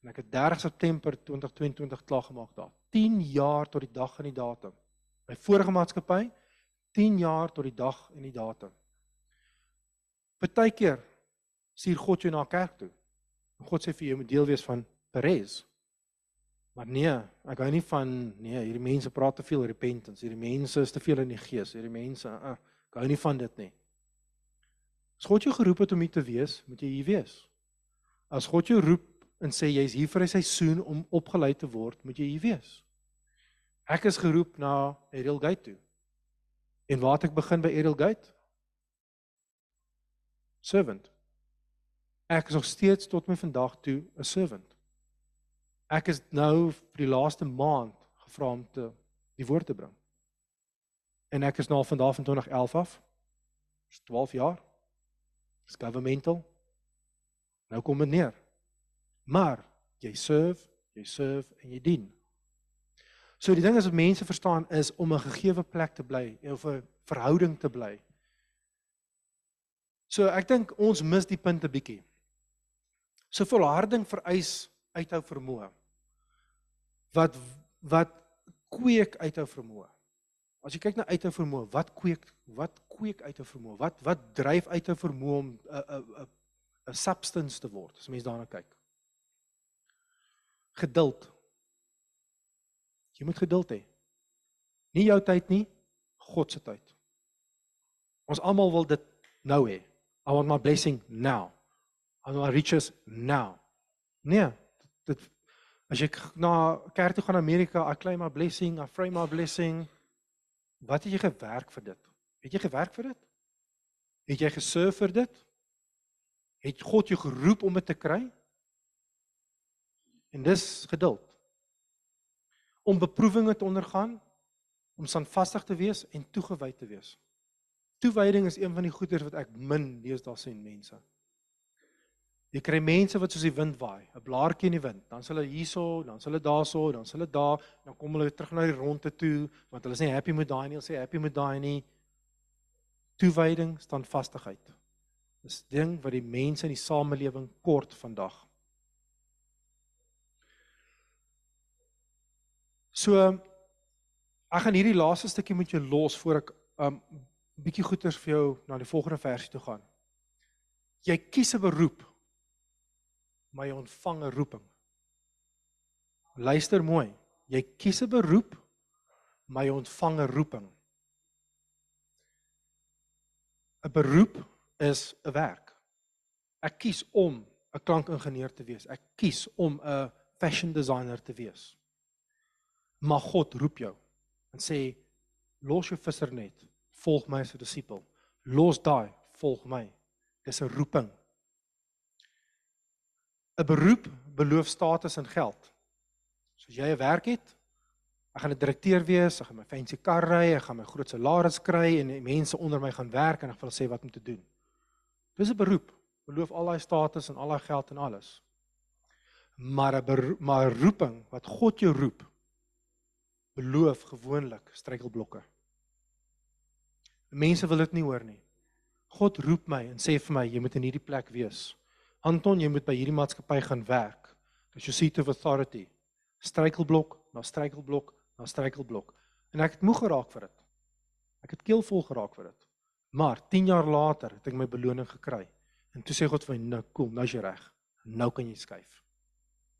[SPEAKER 7] en ek het 30 September 2022 klaar gemaak daar. 10 jaar tot die dag en die datum. My vorige maatskappy 10 jaar tot die dag en die datum. Partykeer stuur God jou na kerk toe. En God sê vir jou moet deel wees van Perez. Maar nee, ek hou nie van nee, hierdie mense praat te veel repentance. Hierdie mense is te veel in die gees. Hierdie mense, uh, ek hou nie van dit nie. As God jou geroep het om hier te wees, moet jy hier wees. As God jou roep en sê jy's hier vir 'n seisoen om opgelei te word, moet jy hier wees. Ek is geroep na Ariel Gate toe. En waar het ek begin by Ariel Gate? Servant. Ek is nog steeds tot my vandag toe 'n servant. Ek is nou vir die laaste maand gevra om te die woord te bring. En ek is nou van daar van 2011 af. Dis 12 jaar. Dis governmental. Nou kom dit neer. Maar jy serve, jy serve en jy dien. So die ding is wat mense verstaan is om 'n gegeewe plek te bly of 'n verhouding te bly. So ek dink ons mis die punt 'n bietjie. So volharding vereis uithou vermoë. Wat wat kweek uithou vermoë. As jy kyk na uithou vermoë, wat kweek wat kweek uithou vermoë? Wat wat dryf uithou vermoë om 'n 'n 'n substance te word as mens daarna kyk? Geduld. Jy moet geduld hê. Nie jou tyd nie, God se tyd. Ons almal wil dit nou hê. I want my blessing now. I want my riches now. Nee, dit as ek na kerk toe gaan in Amerika, I claim my blessing, I frame my blessing. Wat het jy gewerk vir dit? Het jy gewerk vir dit? Het jy geserve vir dit? Het God jou geroep om dit te kry? En dis geduld. Om beproewinge te ondergaan, om standvastig te wees en toegewy te wees. Toewyding is een van die goeders wat ek min deesdae sien mense. Jy kry mense wat soos die wind waai, 'n blaartjie in die wind, dan s'hulle hierso, dan s'hulle daarso, dan s'hulle daar, dan kom hulle terug na die ronde toe want hulle is nie happy met daai nie, hulle sê happy met daai nie. Toewyding, standvastigheid. Dis ding wat die mense in die samelewing kort vandag. So ek gaan hierdie laaste stukkie met jou los voor ek um, bietjie goeters vir jou na die volgende versie toe gaan. Jy kies 'n beroep, maar jy ontvang 'n roeping. Luister mooi. Jy kies 'n beroep, maar jy ontvang 'n roeping. 'n Beroep is 'n werk. Ek kies om 'n klankingenieur te wees. Ek kies om 'n fashion designer te wees. Maar God roep jou en sê los jou vissernet, volg my as 'n disipel. Los daai, volg my. Dis 'n roeping. 'n Beroep beloof status en geld. So as jy 'n werk het, ek gaan 'n direkteur wees, ek gaan my fancy kar ry, ek gaan my groot salaris kry en mense onder my gaan werk en ek wil sê wat om te doen. Dis 'n beroep. Beloof al daai status en al daai geld en alles. Maar 'n maar roeping wat God jou roep beloof gewoonlik struikelblokke. Mense wil dit nie hoor nie. God roep my en sê vir my jy moet in hierdie plek wees. Anton, jy moet by hierdie maatskappy gaan werk. Dis your seat of authority. Struikelblok na struikelblok na struikelblok. En ek het moeg geraak vir dit. Ek het keelvol geraak vir dit. Maar 10 jaar later het ek my beloning gekry. En toe sê God vir my, "Nou kom, nou is jy reg. Nou kan jy skuif.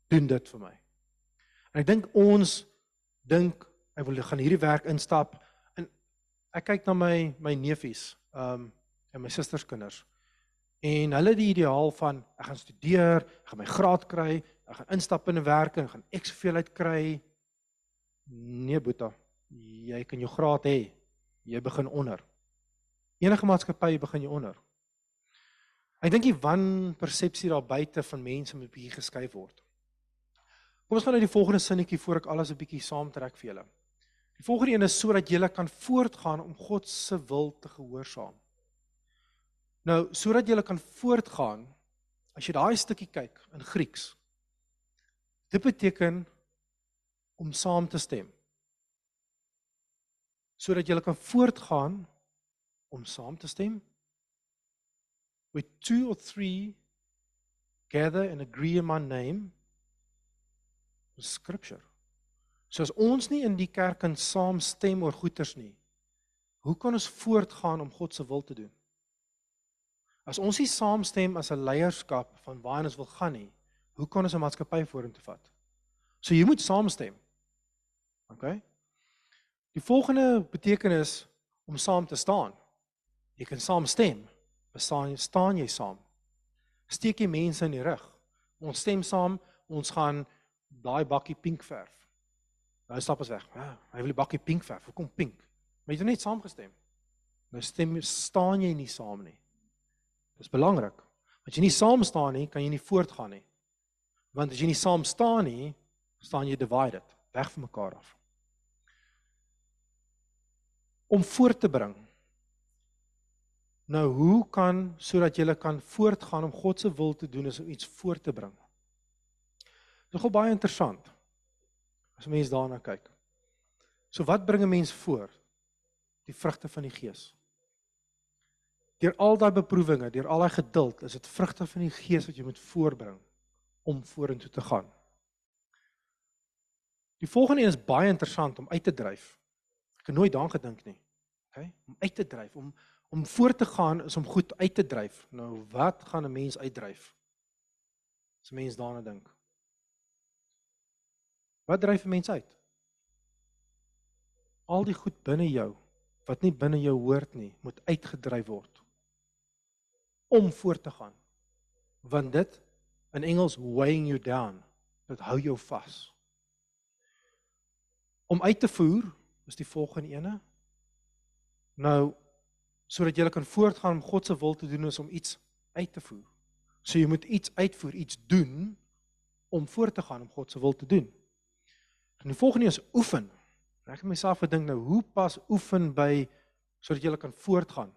[SPEAKER 7] Doen dit vir my." En ek dink ons dink ek wil gaan hierdie werk instap ek kyk na my my neefies, ehm um, en my susters kinders. En hulle die ideaal van ek gaan studeer, ek gaan my graad kry, ek gaan instap in 'n werk en gaan ek soveel uit kry. Nee, Boeta, jy kan jou graad hê. Jy begin onder. Enige maatskappy begin jy onder. Ek dink die wan persepsie daar buite van mense moet bietjie geskuif word. Kom ons gaan na die volgende sinnetjie voor ek alles 'n bietjie saamtrek vir julle. Die volgende een is sodat julle kan voortgaan om God se wil te gehoorsaam. Nou, sodat julle kan voortgaan, as jy daai stukkie kyk in Grieks, dit beteken om saam te stem. Sodat julle kan voortgaan om saam te stem. With two or three gather and agree in my name, scripture. So as ons nie in die kerk kan saamstem oor goeters nie, hoe kan ons voortgaan om God se wil te doen? As ons nie saamstem as 'n leierskap van waar ons wil gaan nie, hoe kan ons 'n maatskappy vorentoe vat? So jy moet saamstem. OK? Die volgende betekenis om saam te staan. Jy kan saamstem. Bestaan staan jy saam? Steek jy mense in die rug? Ons stem saam, ons gaan daai bakkie pink verf. Nou stap ons weg. Ah, hy wil die bakkie pink verf. Hoekom pink? Maar jy het net saamgestem. Nou stem staan jy nie saam nie. Dis belangrik. Want jy nie saam staan nie, kan jy nie voortgaan nie. Want as jy nie saam staan nie, staan jy divided, weg van mekaar af. Om voort te bring. Nou, hoe kan sodat jy kan voortgaan om God se wil te doen is om iets voort te bring? Dit is gou baie interessant. As mense daarna kyk. So wat bring 'n mens voor? Die vrugte van die Gees. Deur al daai beproewinge, deur al daai geduld, is dit vrugte van die Gees wat jy moet voorbring om vorentoe te gaan. Die volgende een is baie interessant om uit te dryf. Ek het nooit daaraan gedink nie. OK? Om uit te dryf, om om voort te gaan is om goed uit te dryf. Nou wat gaan 'n mens uitdryf? As 'n mens daaraan dink. Wat dryf 'n mens uit? Al die goed binne jou wat nie binne jou hoort nie, moet uitgedryf word om voort te gaan. Want dit in Engels weighing you down, dit hou jou vas om uit te voer is die volgende ene. Nou sodat jy kan voortgaan om God se wil te doen is om iets uit te voer. So jy moet iets uitvoer, iets doen om voort te gaan om God se wil te doen. En die volgende is oefen. Ek het myself gedink nou, hoe pas oefen by sodat jy kan voortgaan?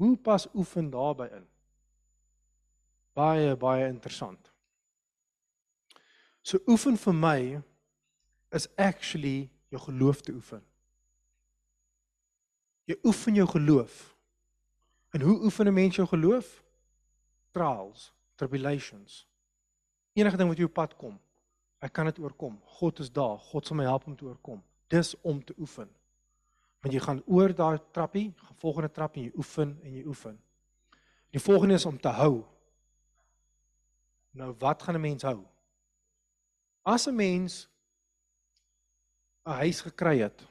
[SPEAKER 7] Hoe pas oefen daarbey in? Baie baie interessant. So oefen vir my is actually jou geloof te oefen. Jy oefen jou geloof. En hoe oefen 'n mens jou geloof? Trials, tribulations. Enige ding wat jou pad kom, ek kan dit oorkom. God is daar. God sal my help om te oorkom. Dis om te oefen. Want jy gaan oor daai trappie, gaan volgende trap en jy oefen en jy oefen. Die volgende is om te hou. Nou wat gaan 'n mens hou? As 'n mens 'n huis gekry het.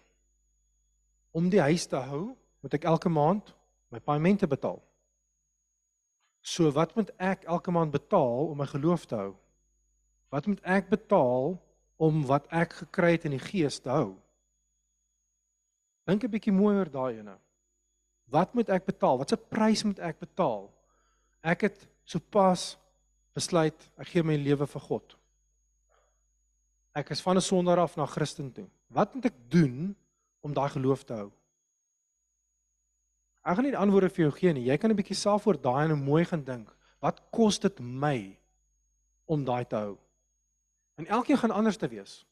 [SPEAKER 7] Om die huis te hou, moet ek elke maand my paemente betaal. So wat moet ek elke maand betaal om my geloof te hou? Wat moet ek betaal om wat ek gekry het in die gees te hou? Dink 'n bietjie mooi oor daai ene. Wat moet ek betaal? Watse prys moet ek betaal? Ek het sopas besluit ek gee my lewe vir God. Ek is van 'n sondaar af na Christen toe. Wat moet ek doen om daai geloof te hou? Ek gaan nie antwoorde vir jou gee nie. Jy kan 'n bietjie self oor daai en mooi gaan dink. Wat kos dit my om daai te hou? En elkeen gaan anders te wees.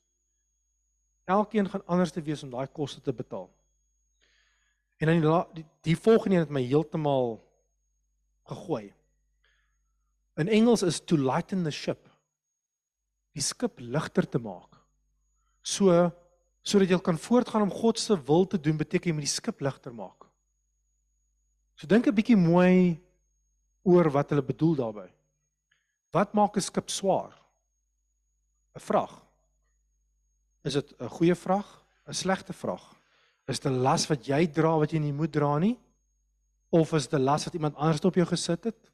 [SPEAKER 7] Elkeen gaan anders te wees om daai koste te betaal. En dan die, die, die volgende een het my heeltemal gegooi. In Engels is to lighten the ship. Die skip ligter te maak. So sodat jy kan voortgaan om God se wil te doen, beteken jy moet die skip ligter maak. So dink 'n bietjie mooi oor wat hulle bedoel daarmee. Wat maak 'n skip swaar? 'n Vrag. Is dit 'n goeie vrag? 'n Slegte vrag? Is dit 'n las wat jy dra wat jy nie moet dra nie? Of is dit 'n las wat iemand anders op jou gesit het?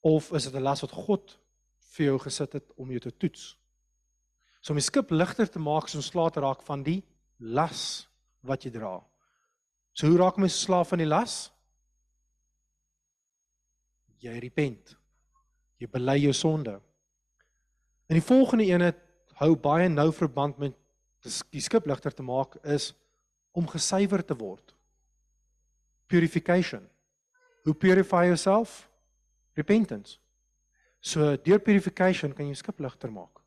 [SPEAKER 7] Of is dit 'n las wat God vir jou gesit het om jou te toets? So om die skip ligter te maak, so ontslae te raak van die las wat jy dra. So hoe raak mens slaaf van die las? Jy repent. Jy bely jou sonde. En die volgende een het hou baie nou verband met die skip ligter te maak is om gesuiwer te word. Purification. Hoe purify yourself? Repentance. So deur purification kan jy skip ligter maak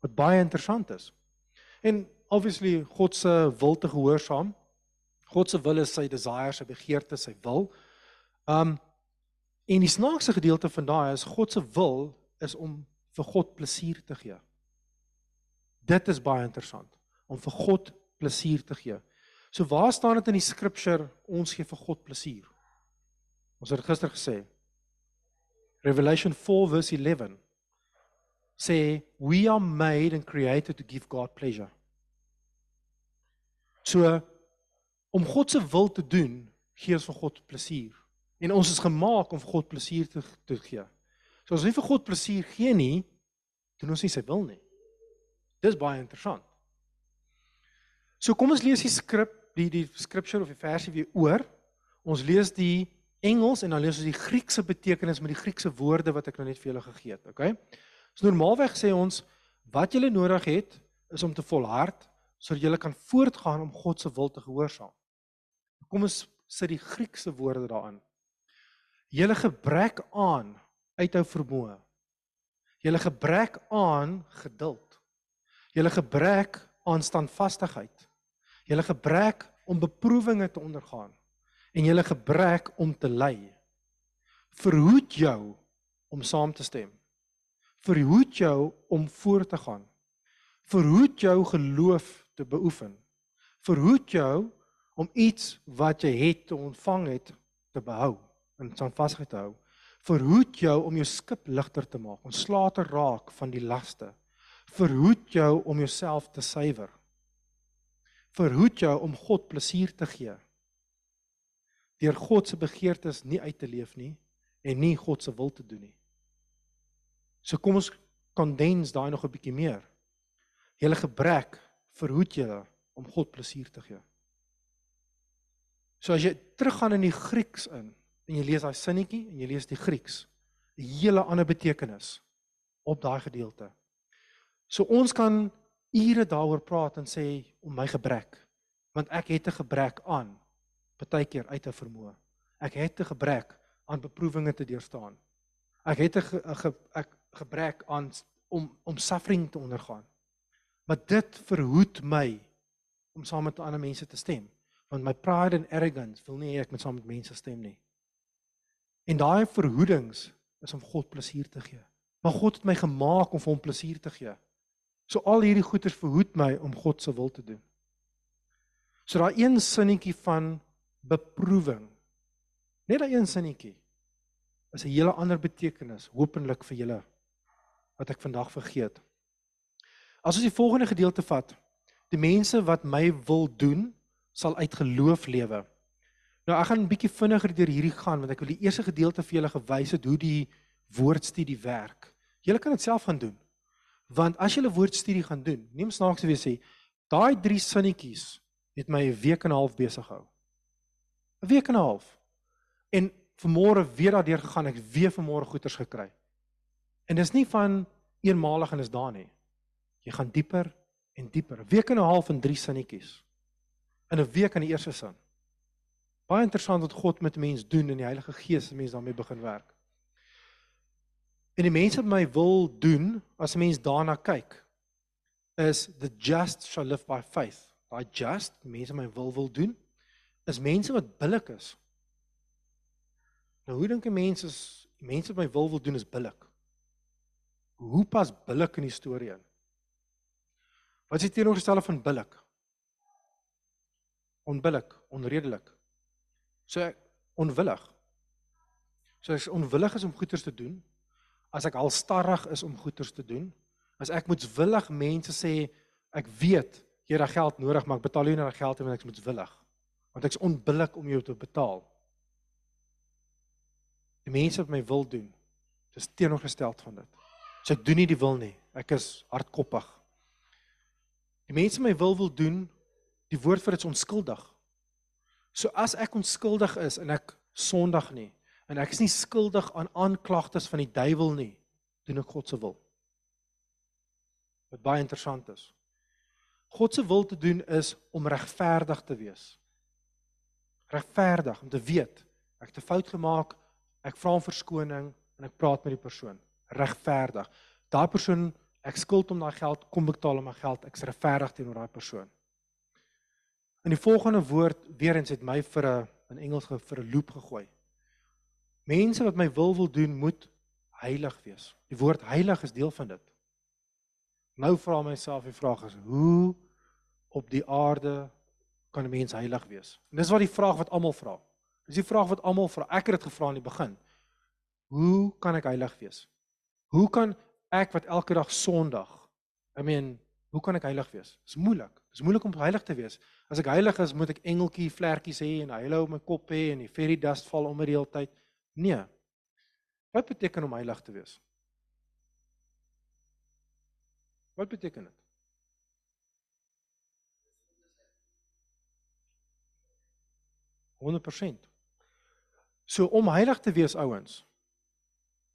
[SPEAKER 7] wat baie interessant is. En obviously God se wil te gehoorsaam. God se wil is sy desires, sy begeertes, sy wil. Um en die snaakse gedeelte van daai is God se wil is om vir God plesier te gee. Dit is baie interessant om vir God plesier te gee. So waar staan dit in die scripture ons gee vir God plesier? Ons het gister gesê Revelation 4 verse 11 sê we are made and created to give God pleasure. So om God se wil te doen, gee ons vir God plesier. En ons is gemaak om vir God plesier te te gee. So as ons nie vir God plesier gee nie, doen ons nie sy wil nie. Dis baie interessant. So kom ons lees die skrip, die die scripture of die versie weer oor. Ons lees die Engels en dan lees ons die Griekse betekenis met die Griekse woorde wat ek nou net vir julle gegee het, okay? So normaalweg sê ons Wat julle nodig het is om te volhard sodat julle kan voortgaan om God se wil te gehoorsaam. Kom ons sit die Griekse woorde daarin. Julle gebrek aan uithou vermoë. Julle gebrek aan geduld. Julle gebrek aan standvastigheid. Julle gebrek om beproewinge te ondergaan en julle gebrek om te ly. Verhoed jou om saam te stem. Verhoed jou om voor te gaan. Verhoed jou geloof te beoefen. Verhoed jou om iets wat jy het te ontvang het te behou en standvastig te hou. Verhoed jou om jou skip ligter te maak, ontslae te raak van die laste. Verhoed jou om jouself te suiwer. Verhoed jou om God plesier te gee. Deur God se begeertes nie uit te leef nie en nie God se wil te doen nie. So kom ons kondens daai nog 'n bietjie meer. Julle gebrek verhoed julle om God plesier te gee. So as jy teruggaan in die Grieks in en jy lees daai sinnetjie en jy lees die Grieks, 'n hele ander betekenis op daai gedeelte. So ons kan ure daaroor praat en sê om my gebrek, want ek het 'n gebrek aan partykeer uit te vermoë. Ek het 'n gebrek aan beproewinge te deurstaan. Ek het 'n ge, ge, ek gebrek aan om om suffering te ondergaan. Maar dit verhoed my om saam met ander mense te stem, want my pride and arrogance wil nie hê ek moet saam met mense stem nie. En daai verhoedings is om God plesier te gee. Maar God het my gemaak om vir hom plesier te gee. So al hierdie goeders verhoed my om God se wil te doen. So daai een sinnetjie van beproewing. Net daai een sinnetjie is 'n hele ander betekenis hopelik vir julle wat ek vandag vergeet. As ons die volgende gedeelte vat, die mense wat my wil doen, sal uit geloof lewe. Nou ek gaan 'n bietjie vinniger deur hierdie gaan want ek wil die eerste gedeelte vir julle gewys het hoe die woordstudie werk. Julle kan dit self gaan doen. Want as 'n woordstudie gaan doen, neem snaaks weer sê, daai drie sinnetjies het my 'n week en 'n half besig gehou. 'n Week en 'n half. En vanmôre weer daardeur gegaan, ek weer vanmôre goeters gekry. En dis nie van eenmalig en is daar nie. Jy gaan dieper en dieper. 'n Week en 'n half in drie sinnetjies. In 'n week aan die eerste sin. Baie interessant wat God met mense doen en die Heilige Gees mense daarmee begin werk. En die mense wat my wil doen as 'n mens daarna kyk is the just shall live by faith. Daai just mense my wil wil doen is mense wat billik is. Nou hoe dink 'n mens is mense wat my wil wil doen is billik? Hoe pas billik in die storie in? Wat is die teenoorgestelde van billik? Onbillik, onredelik. So onwillig. So as onwillig is om goeders te doen, as ek halstarrig is om goeders te doen, as ek moetswillig mense sê ek weet jy het geld nodig, maar ek betaal jou nie daai geld want ek is moetswillig. Want ek's onbillik om jou te betaal. Die mense wat my wil doen, dis teenoorgesteld van dit. So ek doen nie die wil nie. Ek is hardkoppig. Die mense my wil wil doen, die woord vir dit is onskuldig. So as ek onskuldig is en ek sondig nie en ek is nie skuldig aan aanklagtes van die duiwel nie, doen ek God se wil. Wat baie interessant is. God se wil te doen is om regverdig te wees. Regverdig om te weet ek het 'n fout gemaak, ek vra om verskoning en ek praat met die persoon. Regverdig. Daai persoon, ek skuld hom daai geld, kom betaal hom my geld. Ek's regverdig teenoor daai persoon. In die volgende woord weer eens het my vir 'n in Engels vir 'n loop gegooi. Mense wat my wil wil doen, moet heilig wees. Die woord heilig is deel van dit. Nou vra myself die vraag is: hoe op die aarde kan 'n mens heilig wees? En dis wat die vraag wat almal vra. Dis die vraag wat almal vra. Ek het dit gevra in die begin. Hoe kan ek heilig wees? Hoe kan ek wat elke dag Sondag, I mean, hoe kan ek heilig wees? Dis moeilik. Dis moeilik om heilig te wees. As ek heilig is, moet ek engeltjie vlekkies hê en huile op my kop hê en die fairy dust val om my die hele tyd. Nee. Wat beteken om heilig te wees? Wat beteken dit? So om heilig te wees ouens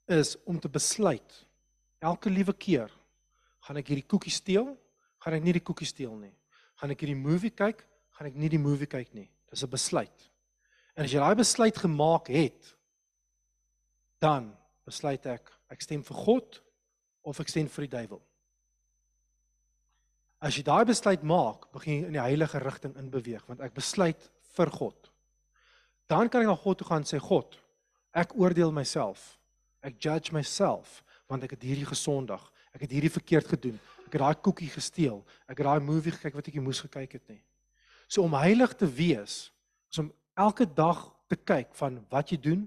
[SPEAKER 7] is om te besluit elke liewe keer Gaan ek hierdie koekie steel? Gaan ek nie die koekie steel nie. Gaan ek hierdie movie kyk? Gaan ek nie die movie kyk nie. Dis 'n besluit. En as jy daai besluit gemaak het, dan besluit ek ek stem vir God of ek stem vir die duiwel. As jy daai besluit maak, begin jy in die heilige rigting inbeweeg want ek besluit vir God. Dan kan ek na God toe gaan en sê God, ek oordeel myself. Ek judge myself want ek het hierdie gesondig. Ek het hierdie verkeerd gedoen. Ek het daai koekie gesteel. Ek het daai movie gekyk wat ek nie moes gekyk het nie. So om heilig te wees, is om elke dag te kyk van wat jy doen,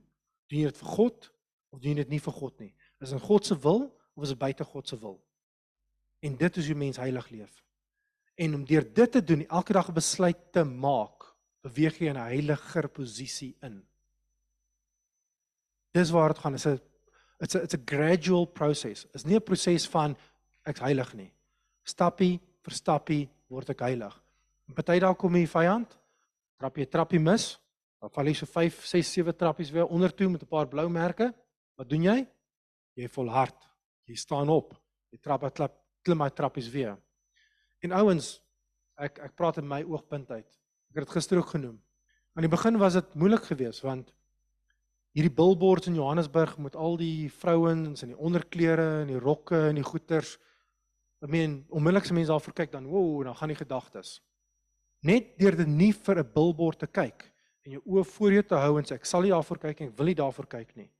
[SPEAKER 7] doen jy dit vir God of doen jy dit nie vir God nie? Is dit in God se wil of is dit buite God se wil? En dit is hoe mens heilig leef. En om deur dit te doen, elke dag 'n besluit te maak, beweeg jy in 'n heiliger posisie in. Dis waar dit gaan. Dit is 'n it's a it's a gradual process. Is nie 'n proses van ek's heilig nie. Stappie vir stappie word ek heilig. En party dae kom die vyand, trap jy 'n trappie mis, dan val jy so 5, 6, 7 trappies weer onder toe met 'n paar blou merke. Wat doen jy? Jy volhard. Jy staan op. Jy trap en klap klim my trappies weer. En ouens, ek ek praat in my oogpunt uit. Ek het dit gister ook genoem. Aan die begin was dit moeilik geweest want hierdie billboards in Johannesburg met al die vrouens in die onderklere en die rokke en die goeters. Ek meen, onmiddellik as mense daarvoor kyk dan, woew, dan gaan die gedagtes. Net deur dit nie vir 'n billboard te kyk en jou oë voor jou te hou en sê ek sal nie daarvoor kyk en ek wil nie daarvoor kyk nie.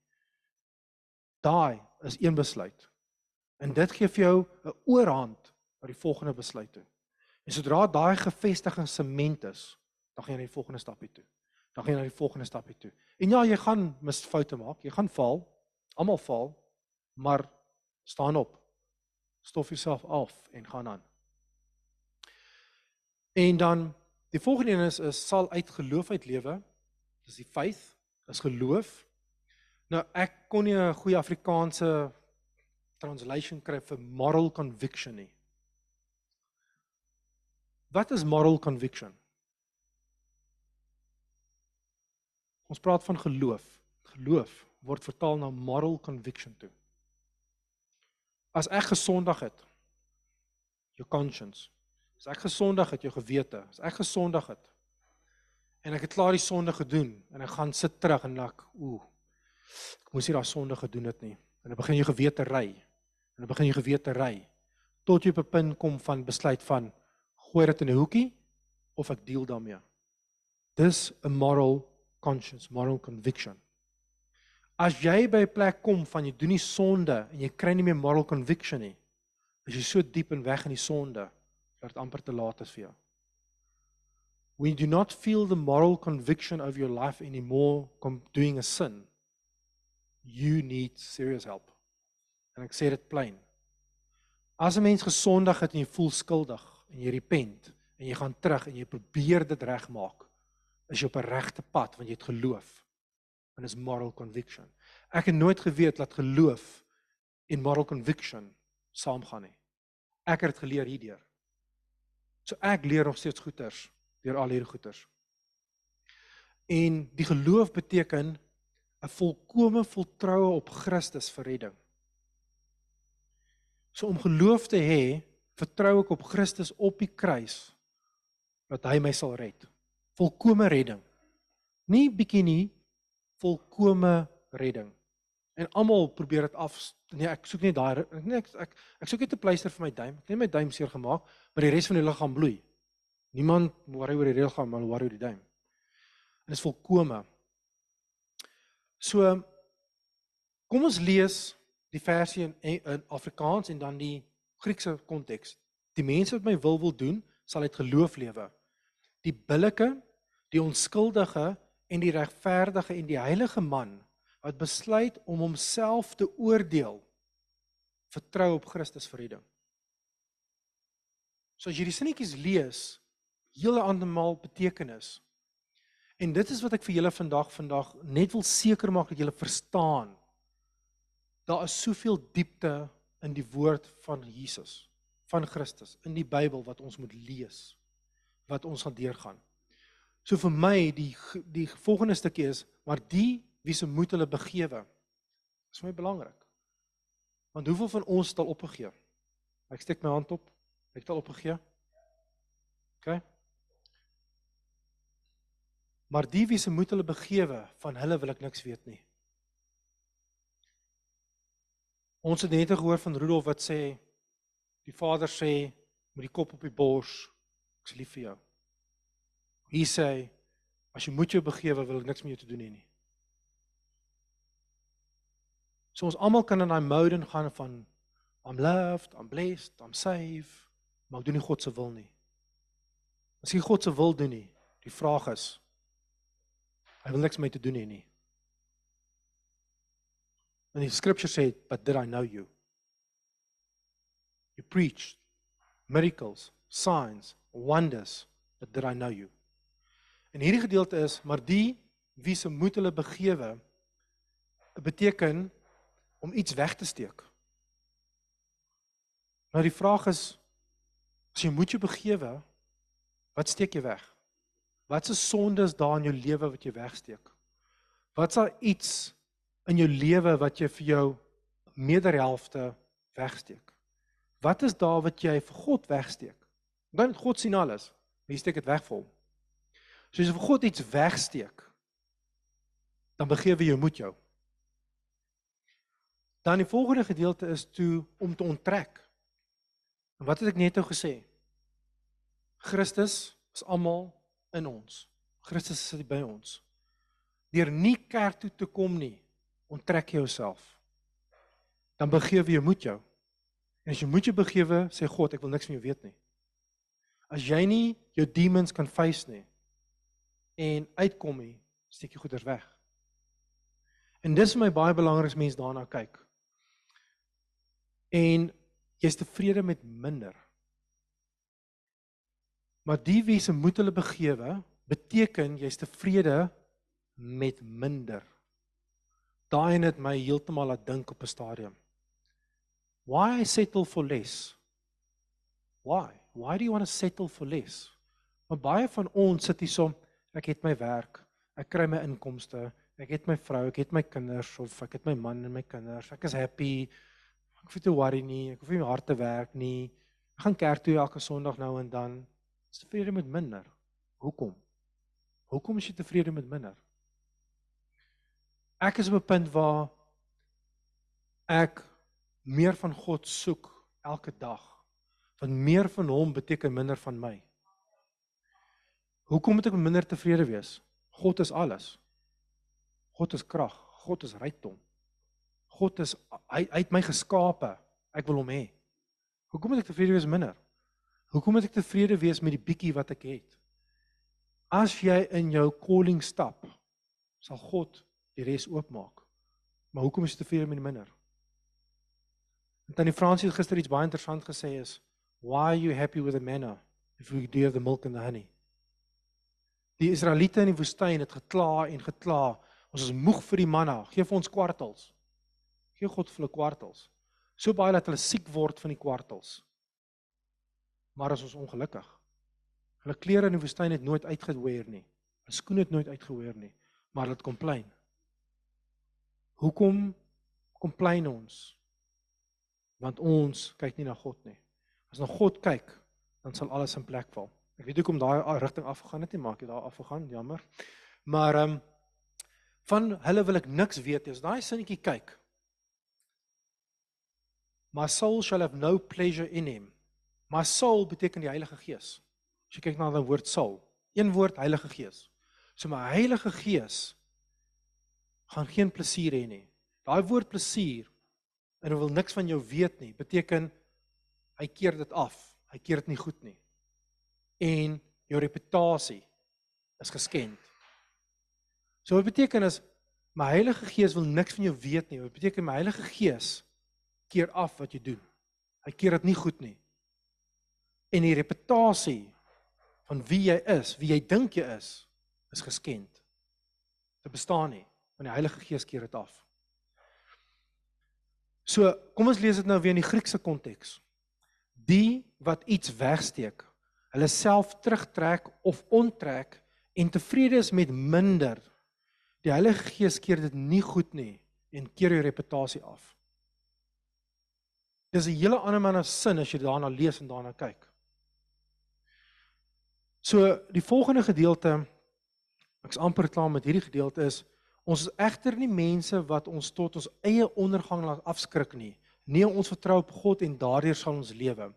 [SPEAKER 7] Daai is een besluit. En dit gee vir jou 'n oorhand na die volgende besluit toe. En sodra daai gevestiging sement is, dan gaan jy na die volgende stapie toe. Dan gaan jy na die volgende stapie toe. En ja, jy gaan misfoute maak, jy gaan val. Almal val, maar staan op. Stof jouself af en gaan aan. En dan die volgende een is is sal uit geloof uit lewe. Dis die faith, is geloof. Nou ek kon nie 'n goeie Afrikaanse translation kry vir moral conviction nie. Wat is moral conviction? Ons praat van geloof. Geloof word vertaal na moral conviction toe. As ek gesondig het, jou conscience. As ek gesondig het, jou gewete. As ek gesondig het en ek het klaar die sonde gedoen en ek gaan sit terug en ek, ooh, ek moes nie daai sonde gedoen het nie. En dan begin jy gewete ry. En dan begin jy gewete ry tot jy op 'n punt kom van besluit van gooi dit in 'n hoekie of ek deel daarmee. Dis 'n moral conscience, moral conviction. As jy by 'n plek kom van jy doen nie sonde en jy kry nie meer moral conviction nie, is jy so diep en weg in die sonde dat amper te laat is vir jou. When you do not feel the moral conviction of your life anymore doing a sin, you need serious help. En ek sê dit plain. As 'n mens gesondig het en jy voel skuldig en jy repent en jy gaan terug en jy probeer dit regmaak, is jy op 'n regte pad want jy het geloof. En is moral conviction. Ek het nooit geweet dat geloof en moral conviction saamgaan nie. Ek het dit geleer hierdeur. So ek leer nog steeds goeters deur al hierdie goeters. En die geloof beteken 'n volkomme voltroue op Christus vir redding. So om geloof te hê, vertrou ek op Christus op die kruis dat hy my sal red. Volkomme redding. Nie bietjie nie, volkomme redding. En almal probeer dit af nee, ek soek net daai nee, ek ek ek soek net 'n pleister vir my duim. Ek het net my duim seer gemaak, maar die res van die liggaam bloei. Niemand worry oor die liggaam, maar worry oor die duim. En dit is volkomme. So kom ons lees die versie in, in Afrikaans en dan die Griekse konteks. Die mense wat my wil wil doen, sal uit geloof lewe. Die billike, die onskuldige en die regverdige en die heilige man wat besluit om homself te oordeel, vertrou op Christus vir redding. So as jy die sinnetjies lees, hele andermal betekenis. En dit is wat ek vir julle vandag vandag net wil seker maak dat julle verstaan. Daar is soveel diepte in die woord van Jesus, van Christus, in die Bybel wat ons moet lees, wat ons gaan deurgaan. So vir my die die volgende stukkie is maar die wie se moed hulle begewe. Dis vir my belangrik. Want hoeveel van ons het al opgegee? Ek steek my hand op. Ek het al opgegee. OK. Maar die wie se moet hulle begewe, van hulle wil ek niks weet nie. Ons het net gehoor van Rudolf wat sê die vader sê met die kop op die bors, ek's lief vir jou. Hy sê as jy moet jou begewe, wil ek niks met jou te doen hê nie. So ons almal kan in daai mode gaan van I'm loved, I'm blessed, I'm saved, maar ek doen nie God se wil nie. As jy God se wil doen nie, die vraag is hy wil niks met my te doen hê nie. And the scripture said, but did I know you? You preached miracles, signs, wonders, but did I know you? En hierdie gedeelte is, maar die wie se moet hulle begewe beteken om iets weg te steek. Nou die vraag is as jy moet jou begewe, wat steek jy weg? Watse sondes daar in jou lewe wat jy wegsteek? Wat's daar iets in jou lewe wat jy vir jou mederhelfte wegsteek? Wat is daar wat jy vir God wegsteek? Dan God sien alles. Wie steek dit weg vir hom? So as jy vir God iets wegsteek, dan begewe jy moet jou. Dan die volgende gedeelte is toe om te onttrek. En wat het ek net nou gesê? Christus is almal in ons. Christus is by ons. Deur nie kerk toe te kom nie, onttrek jy jouself. Dan begewe jy moet jou. En as jy moet jou begewe, sê God, ek wil niks van jou weet nie. As jy nie jou demons kan face nie en uitkom nie, steek jy goeders weg. En dis vir my baie belangrik as mens daarna kyk. En jy's tevrede met minder. Maar die wie se moet hulle begewe, beteken jy's tevrede met minder. Daai het my heeltemal laat dink op 'n stadium. Why settle for less? Why? Why do you want to settle for less? Maar baie van ons sit hier so, ek het my werk, ek kry my inkomste, ek het my vrou, ek het my kinders of ek het my man en my kinders. Ek is happy. Ek hoef nie te worry nie, ek hoef nie hard te werk nie. Ek gaan kerk toe elke Sondag nou en dan. Is tevrede met minder. Hoekom? Hoekom is jy tevrede met minder? Ek is op 'n punt waar ek meer van God soek elke dag. Want meer van hom beteken minder van my. Hoekom moet ek minder tevrede wees? God is alles. God is krag, God is rykdom. God is hy, hy het my geskape. Ek wil hom hê. Hoekom moet ek tevrede wees minder? Hoekom moet ek tevrede wees met die bietjie wat ek het? As jy in jou calling stap, sal God die res oopmaak. Maar hoekom is jy tevrede met die minder? En tannie Fransie het gister iets baie interessant gesê is, "Why are you happy with the manna if you do have the milk and the honey?" Die Israeliete in die woestyn het gekla en gekla, "Ons is moeg vir die manna, gee vir ons kwartels." Gee God vir hulle kwartels. So baie dat hulle siek word van die kwartels. Maar as ons ongelukkig. Hulle klere in die woestyn het nooit uitgeweer nie. Hulle skoene het nooit uitgeweer nie, maar hulle het kom plein. Hoekom komplein ons? Want ons kyk nie na God nie. As na God kyk, dan sal alles in plek val. Ek weet hoekom daai rigting afgegaan het nie, maar ek het daar afgegaan, jammer. Maar ehm um, van hulle wil ek niks weet nie. As daai sinnetjie kyk. My soul shall have no pleasure in him. My soul beteken die Heilige Gees. As jy kyk na die woord soul, een woord Heilige Gees. So my Heilige Gees gaan geen plesier hê nie. Daai woord plesier en hy wil niks van jou weet nie, beteken hy keer dit af. Hy keer dit nie goed nie. En jou reputasie is geskend. So wat beteken is my Heilige Gees wil niks van jou weet nie. Wat beteken my Heilige Gees keer af wat jy doen. Hy keer dit nie goed nie. En die reputasie van wie jy is, wie jy dink jy is, is geskend. Dit bestaan nie want die Heilige Gees keer dit af. So, kom ons lees dit nou weer in die Griekse konteks. Die wat iets wegsteek, hulle self terugtrek of onttrek en tevrede is met minder. Die Heilige Gees keer dit nie goed nie en keer jou reputasie af. Dis 'n hele ander manne sin as jy daarna lees en daarna kyk. So die volgende gedeelte ek's amper klaar met hierdie gedeelte is ons is egter nie mense wat ons tot ons eie ondergang laat afskrik nie. Nee, ons vertrou op God en daardeur sal ons lewe.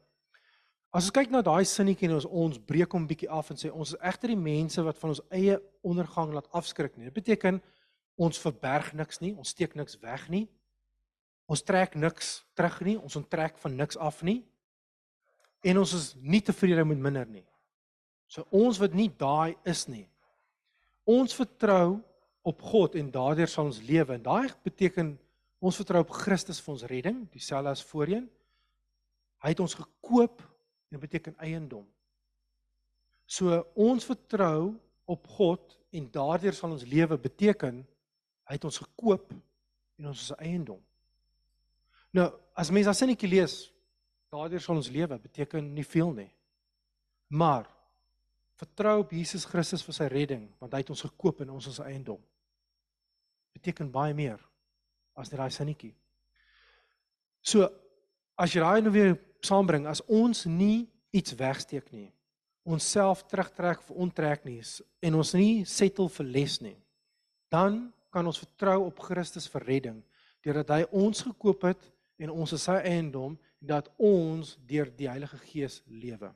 [SPEAKER 7] As ons kyk na daai sinnetjie en ons ons breek hom bietjie af en sê ons is egter die mense wat van ons eie ondergang laat afskrik nie. Dit beteken ons verberg niks nie, ons steek niks weg nie. Ons trek niks terug nie, ons onttrek van niks af nie. En ons is nie tevrede met minder nie. So ons wat nie daai is nie. Ons vertrou op God en daardeur sal ons lewe. En daai beteken ons vertrou op Christus vir ons redding, dieselfde as voorheen. Hy het ons gekoop dit beteken eiendom. So ons vertrou op God en daardeur sal ons lewe beteken hy het ons gekoop en ons is eiendom. Nou, as mens daai sinnetjie lees, daardeur sal ons lewe beteken nie veel nie. Maar vertrou op Jesus Christus vir sy redding, want hy het ons gekoop en ons is eiendom. Beteken baie meer as net daai sinnetjie. So as jy daai nou weer saambring, as ons nie iets wegsteek nie, onsself terugtrek of onttrek nie en ons nie settle vir les nie, dan kan ons vertrou op Christus vir redding deurdat hy ons gekoop het en ons is sy eiendom en dat ons deur die Heilige Gees lewe.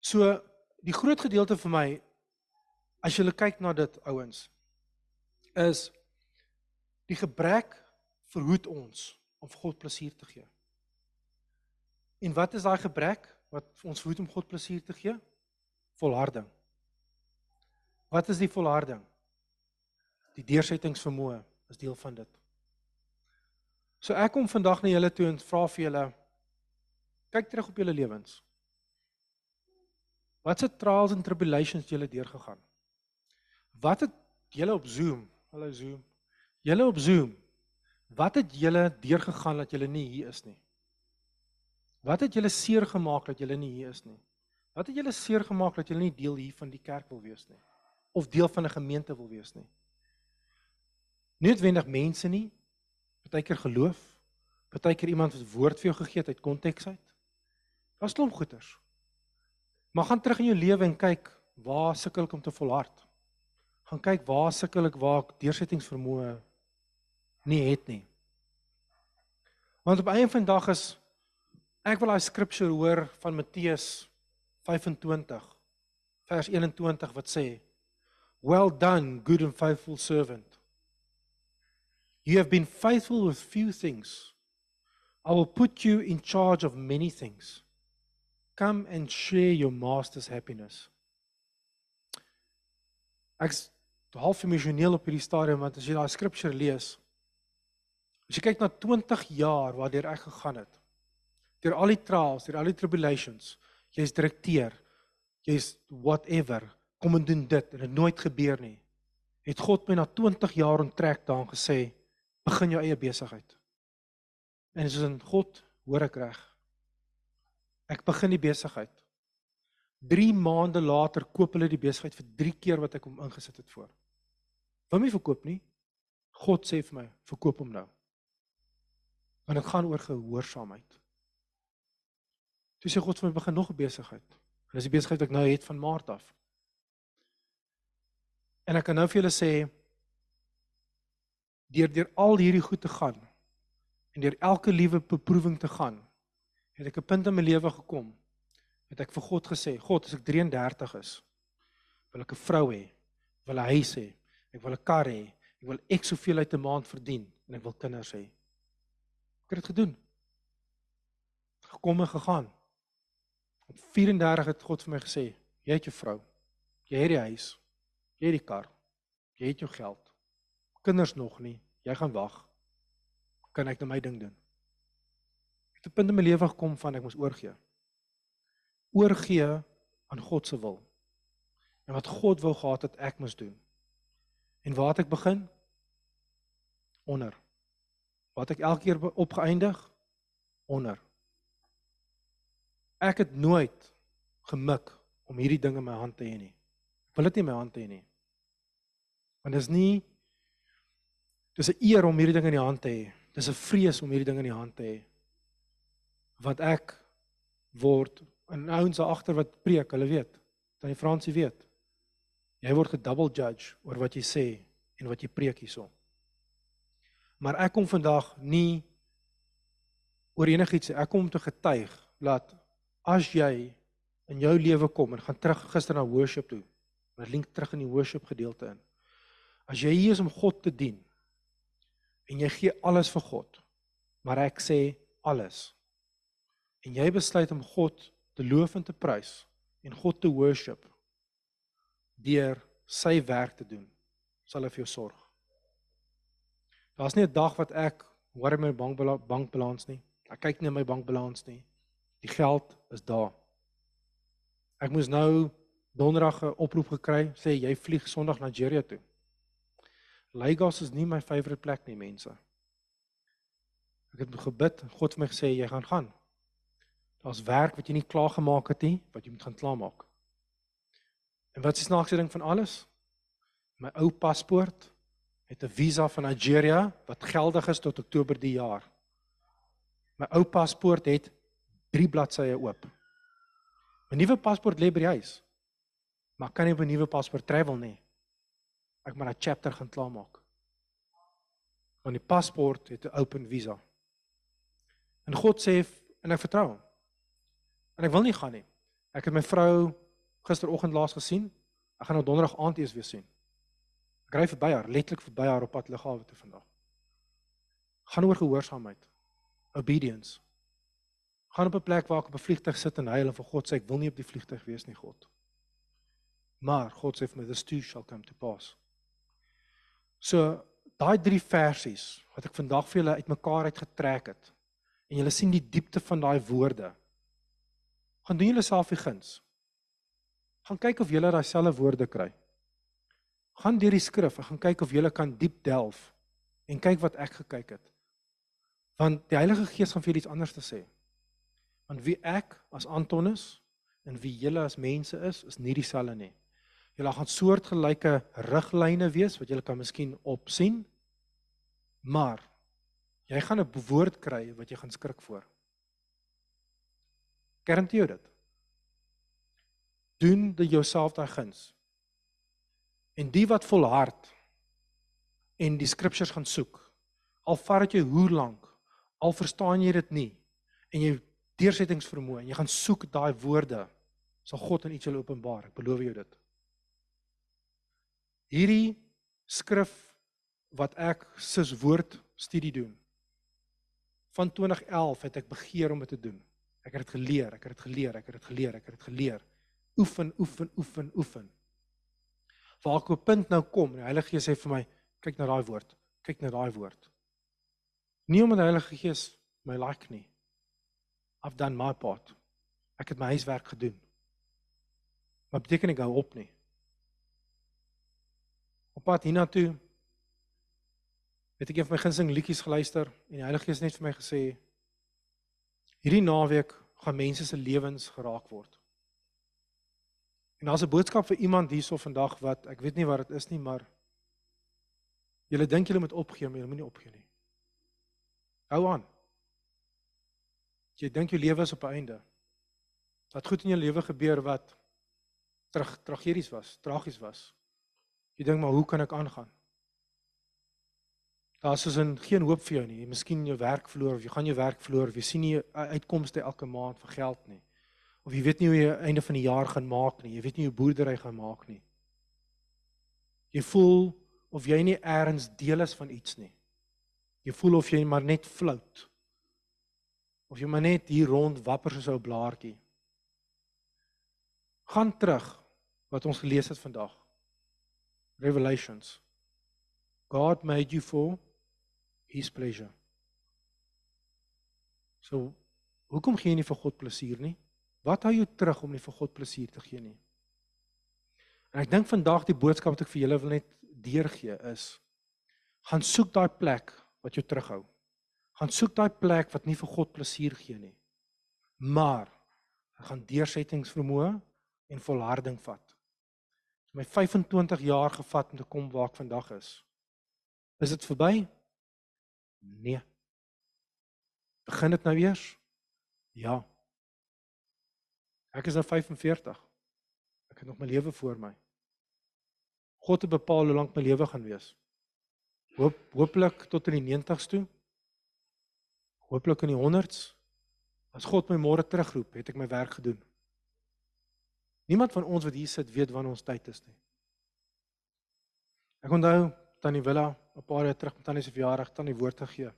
[SPEAKER 7] So die groot gedeelte vir my as jy kyk na dit ouens is die gebrek verhoed ons om God plesier te gee. En wat is daai gebrek wat ons verhoed om God plesier te gee? Volharding. Wat is die volharding? Die deursettingsvermoë is deel van dit. So ek kom vandag na julle toe en vra vir julle kyk terug op julle lewens. Wat se trials and tribulations julle deurgegaan? Wat het julle op Zoom? Hallo Zoom. Julle op Zoom. Wat het julle deurgegaan dat julle nie hier is nie? Wat het julle seer gemaak dat julle nie hier is nie? Wat het julle seer gemaak dat julle nie deel hier van die kerk wil wees nie? Of deel van 'n gemeente wil wees nie? Noodwendig mense nie, partykeer geloof, partykeer iemand wat woord vir jou gegee het uit konteks uit. Daar's klomp goeters. Maar gaan terug in jou lewe en kyk waar sukkel ek om te volhard. Gaan kyk waar sukkel ek waar ek deursettingsvermoë nie het nie. Want op 'n einde van die dag is ek wil daai scripture hoor van Matteus 25 vers 21 wat sê Well done good and faithful servant You have been faithful with few things. I will put you in charge of many things. Come and share your master's happiness. Ek's half emosioneel op hierdie stadium want as jy daai scripture lees, as jy kyk na 20 jaar waardeur ek gegaan het, deur al die trials, deur al die tribulations, jy's direkteur, jy's whatever, kom en doen dit en dit nooit gebeur nie. Het God my na 20 jaar onttrek daarin gesê, begin jou eie besigheid. En soos in God hoor ek reg. Ek begin die besigheid. 3 maande later koop hulle die besigheid vir 3 keer wat ek hom ingesit het voor. Wil my verkoop nie. God sê vir my, verkoop hom nou. Want dit gaan oor gehoorsaamheid. Toe sê God vir my begin nog 'n besigheid. En dis die besigheid wat ek nou het van Maart af. En ek kan nou vir julle sê deur deur al hierdie goed te gaan en deur elke liewe beproewing te gaan, het ek 'n punt in my lewe gekom. Het ek vir God gesê, God, as ek 33 is, wil ek 'n vrou hê, wil 'n huis hê, ek wil 'n kar hê, ek wil ek soveel uit 'n maand verdien en ek wil kinders hê. Ek het dit gedoen. Gekom en gegaan. Op 34 het God vir my gesê, jy het jou vrou, jy het die huis, jy het die kar, jy het jou geld kinders nog nie. Jy gaan wag. Kan ek net my ding doen? Ek het 'n punt in my lewe gekom van ek moes oorgee. Oorgee aan God se wil. En wat God wou gehad het ek moes doen. En waar het ek begin? Onder. Wat ek elke keer opgeëindig? Onder. Ek het nooit gemik om hierdie ding in my hand te hê nie. Ek wil dit nie in my hand hê nie. Want dit is nie Dis 'n eer om hierdie ding in die hand te hê. Dis 'n vrees om hierdie ding in die hand te hê. Want ek word en ouens agter wat preek, hulle weet. Dan die Fransie weet. Jy word gedouble judge oor wat jy sê en wat jy preek hierso. Maar ek kom vandag nie oor enigiets ek kom om te getuig dat as jy in jou lewe kom en gaan terug gister na worship toe. Ons link terug in die worship gedeelte in. As jy hier is om God te dien en jy gee alles vir God, maar ek sê alles. En jy besluit om God te loof en te prys en God te worship deur sy werk te doen, sal hy vir jou sorg. Daar's nie 'n dag wat ek hoor my bankbala bankbalans nie. Ek kyk nie my bankbalans nie. Die geld is daar. Ek moes nou donderdag 'n oproep gekry sê jy vlieg Sondag na Nigeria toe. Lagos is nie my favourite plek nie, mense. Ek het gebid God vir my gesê jy gaan gaan. Daar's werk wat jy nie klaar gemaak het nie, wat jy moet gaan klaarmaak. En wat is die snaakste ding van alles? My ou paspoort het 'n visa van Nigeria wat geldig is tot Oktober die jaar. My ou paspoort het 3 bladsye oop. My nuwe paspoort lê by die huis. Maar kan nie op 'n nuwe paspoort travel nie. Ek moet 'n chapter gaan klaarmaak. Want die paspoort het 'n open visa. En God sê en ek vertrou hom. En ek wil nie gaan nie. Ek het my vrou gisteroggend laas gesien. Ek gaan nou donderdag aand eers weer sien. Ek ry verby haar, letterlik verby haar op pad lughawe toe vandag. Gaan oor gehoorsaamheid. Obedience. Gaan op 'n plek waar ek op 'n vliegtuig sit en huil en vir God sê ek wil nie op die vliegtuig wees nie, God. Maar God sê vir my this too shall come to pass. So daai drie versies wat ek vandag vir julle uitmekaar uitgetrek het en julle sien die diepte van daai woorde. Gaan doen julle self die guns. Gaan kyk of julle daai selfde woorde kry. Gaan deur die skrif gaan kyk of julle kan diep delf en kyk wat ek gekyk het. Want die Heilige Gees gaan vir julle iets anders te sê. Want wie ek as Anton is en wie julle as mense is, is nie dieselfde nie. Julle gaan soortgelyke riglyne wees wat julle kan miskien opsien. Maar jy gaan 'n woord kry wat jy gaan skrik voor. Garandeer jou dit. Doen dit jouself daai guns. En die wat volhard en die scriptures gaan soek, al vat dit jou hoe lank, al verstaan jy dit nie en jy deursettingsvermoë en jy gaan soek daai woorde, sal God in iets julle openbaar. Ek beloof jou dit. Hierdie skrif wat ek sis woord studie doen. Van 2011 het ek begeer om dit te doen. Ek het dit geleer, ek het dit geleer, ek het dit geleer, ek het dit geleer. Oefen, oefen, oefen, oefen. Waar ek op 'n punt nou kom, die Heilige Gees sê vir my, kyk na daai woord, kyk na daai woord. Nie omdat die Heilige Gees my like nie. I've done my part. Ek het my huiswerk gedoen. Maar beteken ek hou op nie. Op pad hiernatoe het ek een van my gunsteling liedjies geluister en die Heilige Gees het net vir my gesê hierdie naweek gaan mense se lewens geraak word. En daar's 'n boodskap vir iemand hierso vandag wat ek weet nie wat dit is nie, maar julle dink julle moet opgee, maar julle moenie opgee nie. Hou aan. Jy dink jou lewe is op 'n einde. Wat goed in jou lewe gebeur wat terug tragies was, tragies was. Jy dink maar hoe kan ek aangaan? Daar's soos 'n geen hoop vir jou nie. Jy miskien jou werk verloor of jy gaan jou werk verloor of jy sien nie uitkomste elke maand vir geld nie. Of jy weet nie hoe jy einde van die jaar gaan maak nie. Jy weet nie hoe boerdery gaan maak nie. Jy voel of jy nie eers deel is van iets nie. Jy voel of jy maar net float. Of jy maar net hier rond wapper soos 'n blaartjie. Gaan terug wat ons gelees het vandag. Revelations. God made you for his pleasure. So, hoekom gee jy nie vir God plesier nie? Wat hou jou terug om nie vir God plesier te gee nie? En ek dink vandag die boodskap wat ek vir julle wil net deurgee is gaan soek daai plek wat jou terughou. Gaan soek daai plek wat nie vir God plesier gee nie. Maar gaan deursettingsvermoë en volharding vat. Dit het my 25 jaar gevat om te kom waar ek vandag is. Is dit verby? Nee. Begin dit nou eers? Ja. Ek is nou 45. Ek het nog my lewe voor my. God het bepaal hoe lank my lewe gaan wees. Hoop hooplik tot in die 90s toe. Hooplik in die 100s. As God my môre terugroep, het ek my werk gedoen. Niemand van ons wat hier sit weet wanneer ons tyd is nie. Ek onthou tannie Willa 'n paar jaar terug met tannie se verjaardag tannie woord gegee.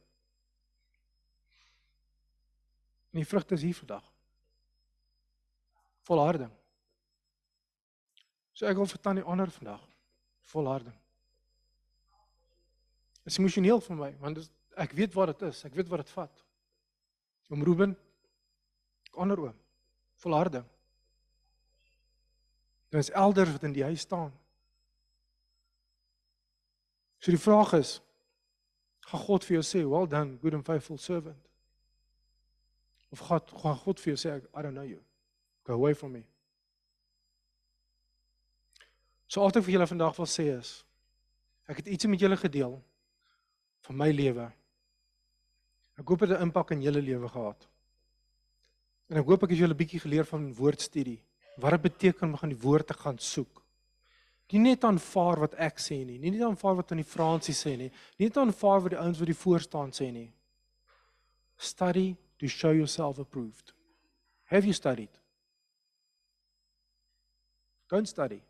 [SPEAKER 7] En die vrugte is hier vandag. Volharding. So ek wil vir tannie honor vandag. Volharding. Dit is emosioneel vir my want dis ek weet wat dit is. Ek weet wat dit vat. Om Ruben honor oom. Volharding. Daar is elders wat in die huis staan. So die vraag is gaan God vir jou sê, "Well done, good and faithful servant." Of God gaan God vir jou sê, "I don't know you. Go away from me." So wat ek vir julle vandag wil sê is ek het iets met julle gedeel van my lewe. Ek hoop dit het 'n impak in julle lewe gehad. En ek hoop ek het julle 'n bietjie geleer van woordstudie. Wat dit beteken om gaan die woord te gaan soek. Nie net aanvaar wat ek sê nie, nie net aanvaar wat aan die Fransie sê nie, nie net aanvaar wat die ouens wat die voor staan sê nie. Study to show yourself approved. Have you studied? Go and study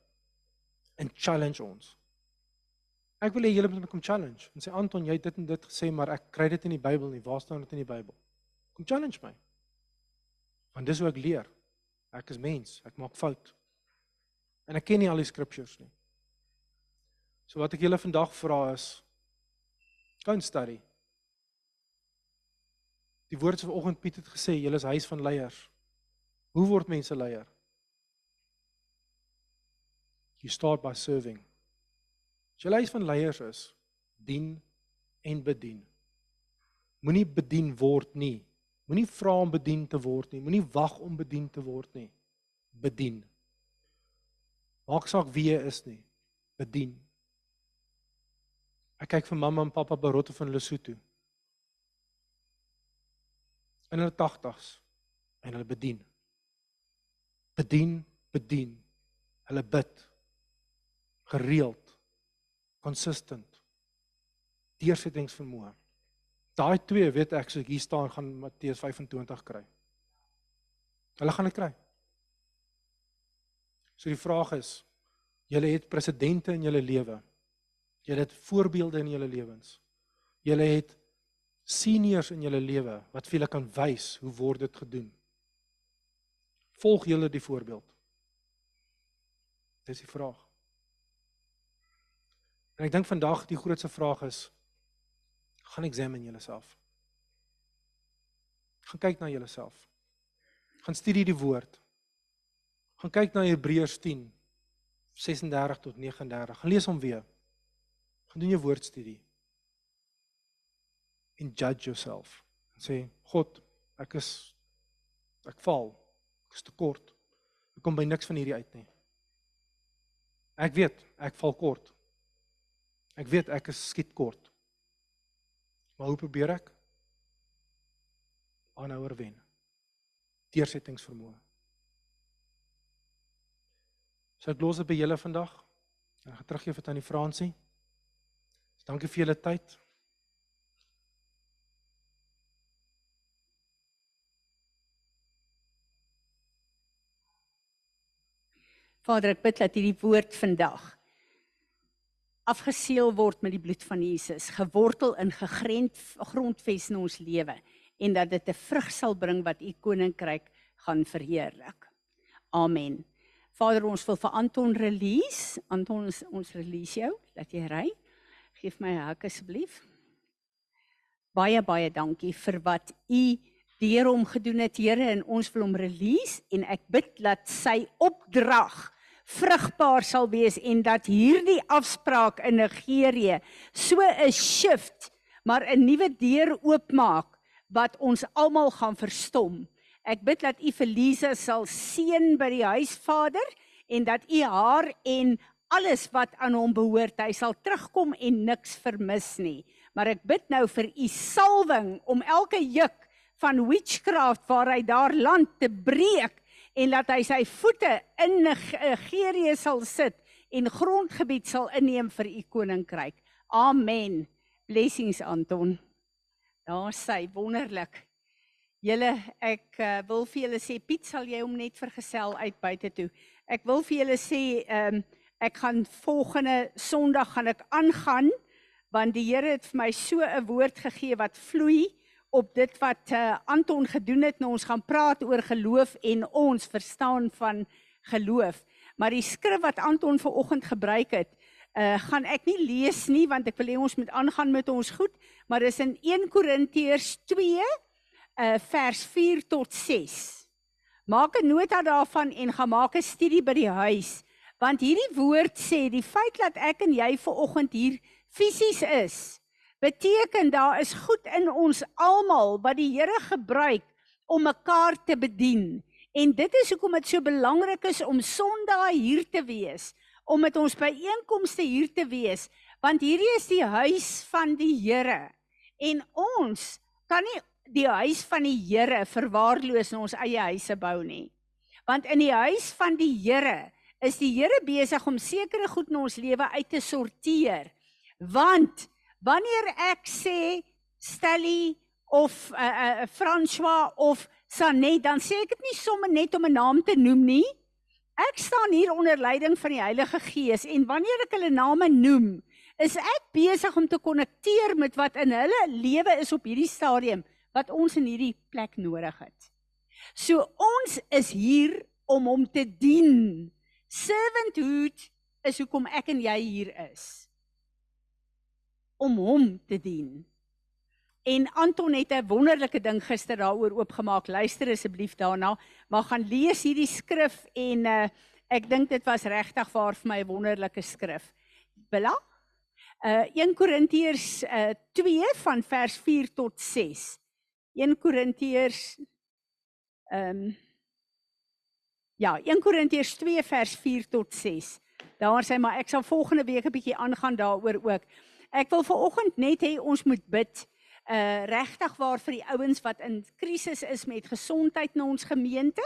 [SPEAKER 7] and challenge ons. Ek wil hê julle moet my kom challenge en sê Anton, jy het dit en dit gesê, maar ek kry dit in die Bybel nie. Waar staan dit in die Bybel? Kom challenge my. Want dis hoe ek leer. Ek is mens, ek maak fout. En ek ken nie al die scriptures nie. So wat ek julle vandag vra is and study. Die woord vanoggend Piet het gesê, julle is huis van leiers. Hoe word mense leier? You start by serving. As jy huis van leiers is, dien en bedien. Moenie bedien word nie. Moenie vra om bedien te word nie. Moenie wag om bedien te word nie. Bedien. Maak saak wie jy is nie. Bedien. Ek kyk vir mamma en pappa Barotte van Lesotho. In hulle 80's en hulle bedien. Bedien, bedien. Hulle bid gereeld consistent deursettingsvermoë. Daai twee weet ek so hier staan gaan Matteus 25 kry. Hulle gaan dit kry. So die vraag is, julle het presidente in julle lewe. Julle het voorbeelde in julle lewens. Julle het seniors in julle lewe wat vir julle kan wys hoe word dit gedoen. Volg julle die voorbeeld. Dis die vraag. En ek dink vandag die grootste vraag is gaan eksamen jouself. Gaan kyk na jouself. Gaan studie die woord. Gaan kyk na Hebreërs 10 36 tot 39. Gaan lees hom weer. Gaan doen jou woordstudie. En judge yourself. En sê God, ek is ek val. Ek is te kort. Ek kom by niks van hierdie uit nie. Ek weet, ek val kort. Ek weet ek is skiet kort. Maar hoe probeer ek? Aanhouer wen. Deursettingsvermoë. So ek los dit by julle vandag. En ek gaan teruggee vir tannie Fransie. So dankie vir julle tyd.
[SPEAKER 1] Vader, ek bid dat hierdie woord vandag afgeseël word met die bloed van Jesus, gewortel in gegrend grondves in ons lewe en dat dit 'n vrug sal bring wat u koninkryk gaan verheerlik. Amen. Vader, ons wil vir Anton release. Anton, ons, ons release jou. Laat jy ry. Geef my 'n hak asseblief. Baie baie dankie vir wat u deur hom gedoen het, Here, en ons wil hom release en ek bid dat sy opdrag vrugbaar sal wees en dat hierdie afspraak in Nigerië so 'n shift maar 'n nuwe deur oopmaak wat ons almal gaan verstom. Ek bid dat U vir Lisa sal seën by die huisvader en dat U haar en alles wat aan hom behoort, hy sal terugkom en niks vermis nie. Maar ek bid nou vir U salwing om elke juk van witchcraft waar hy daar land te breek en dat hy sy voete in Nigerië sal sit en grondgebied sal inneem vir u koninkryk. Amen. Blessings Anton. Daar sê wonderlik. Julle ek uh, wil vir julle sê Piet sal jy hom net vergesel uit buite toe. Ek wil vir julle sê ehm um, ek gaan volgende Sondag gaan ek aangaan want die Here het vir my so 'n woord gegee wat vloei op dit wat uh, Anton gedoen het. Nou ons gaan praat oor geloof en ons verstaan van geloof. Maar die skrif wat Anton ver oggend gebruik het, uh gaan ek nie lees nie want ek wil hê ons moet aangaan met ons goed, maar dis in 1 Korintiërs 2 uh vers 4 tot 6. Maak 'n nota daarvan en gaan maak 'n studie by die huis, want hierdie woord sê die feit dat ek en jy ver oggend hier fisies is, beteken daar is goed in ons almal wat die Here gebruik om mekaar te bedien. En dit is hoekom dit so belangrik is om Sondag hier te wees, om met ons byeenkomste hier te wees, want hierdie is die huis van die Here. En ons kan nie die huis van die Here verwaarloos in ons eie huise bou nie. Want in die huis van die Here is die Here besig om sekere goed in ons lewe uit te sorteer. Want wanneer ek sê Stelly of uh, uh, François of Sanet, dan sê ek dit nie sommer net om 'n naam te noem nie. Ek staan hier onder leiding van die Heilige Gees en wanneer ek hulle name noem, is ek besig om te konnekteer met wat in hulle lewe is op hierdie stadium wat ons in hierdie plek nodig het. So ons is hier om hom te dien. Servanthood is hoekom ek en jy hier is om hom te dien. En Anton het 'n wonderlike ding gister daaroor oopgemaak. Luister asseblief daarna, maar gaan lees hierdie skrif en uh, ek dink dit was regtig waar vir my 'n wonderlike skrif. Bella? Uh 1 Korintiërs uh 2 van vers 4 tot 6. 1 Korintiërs ehm um, Ja, 1 Korintiërs 2 vers 4 tot 6. Daar sê maar ek sal volgende week 'n bietjie aangaan daaroor ook. Ek wil vanoggend net hê ons moet bid uh regtig waar vir die ouens wat in krisis is met gesondheid in ons gemeente.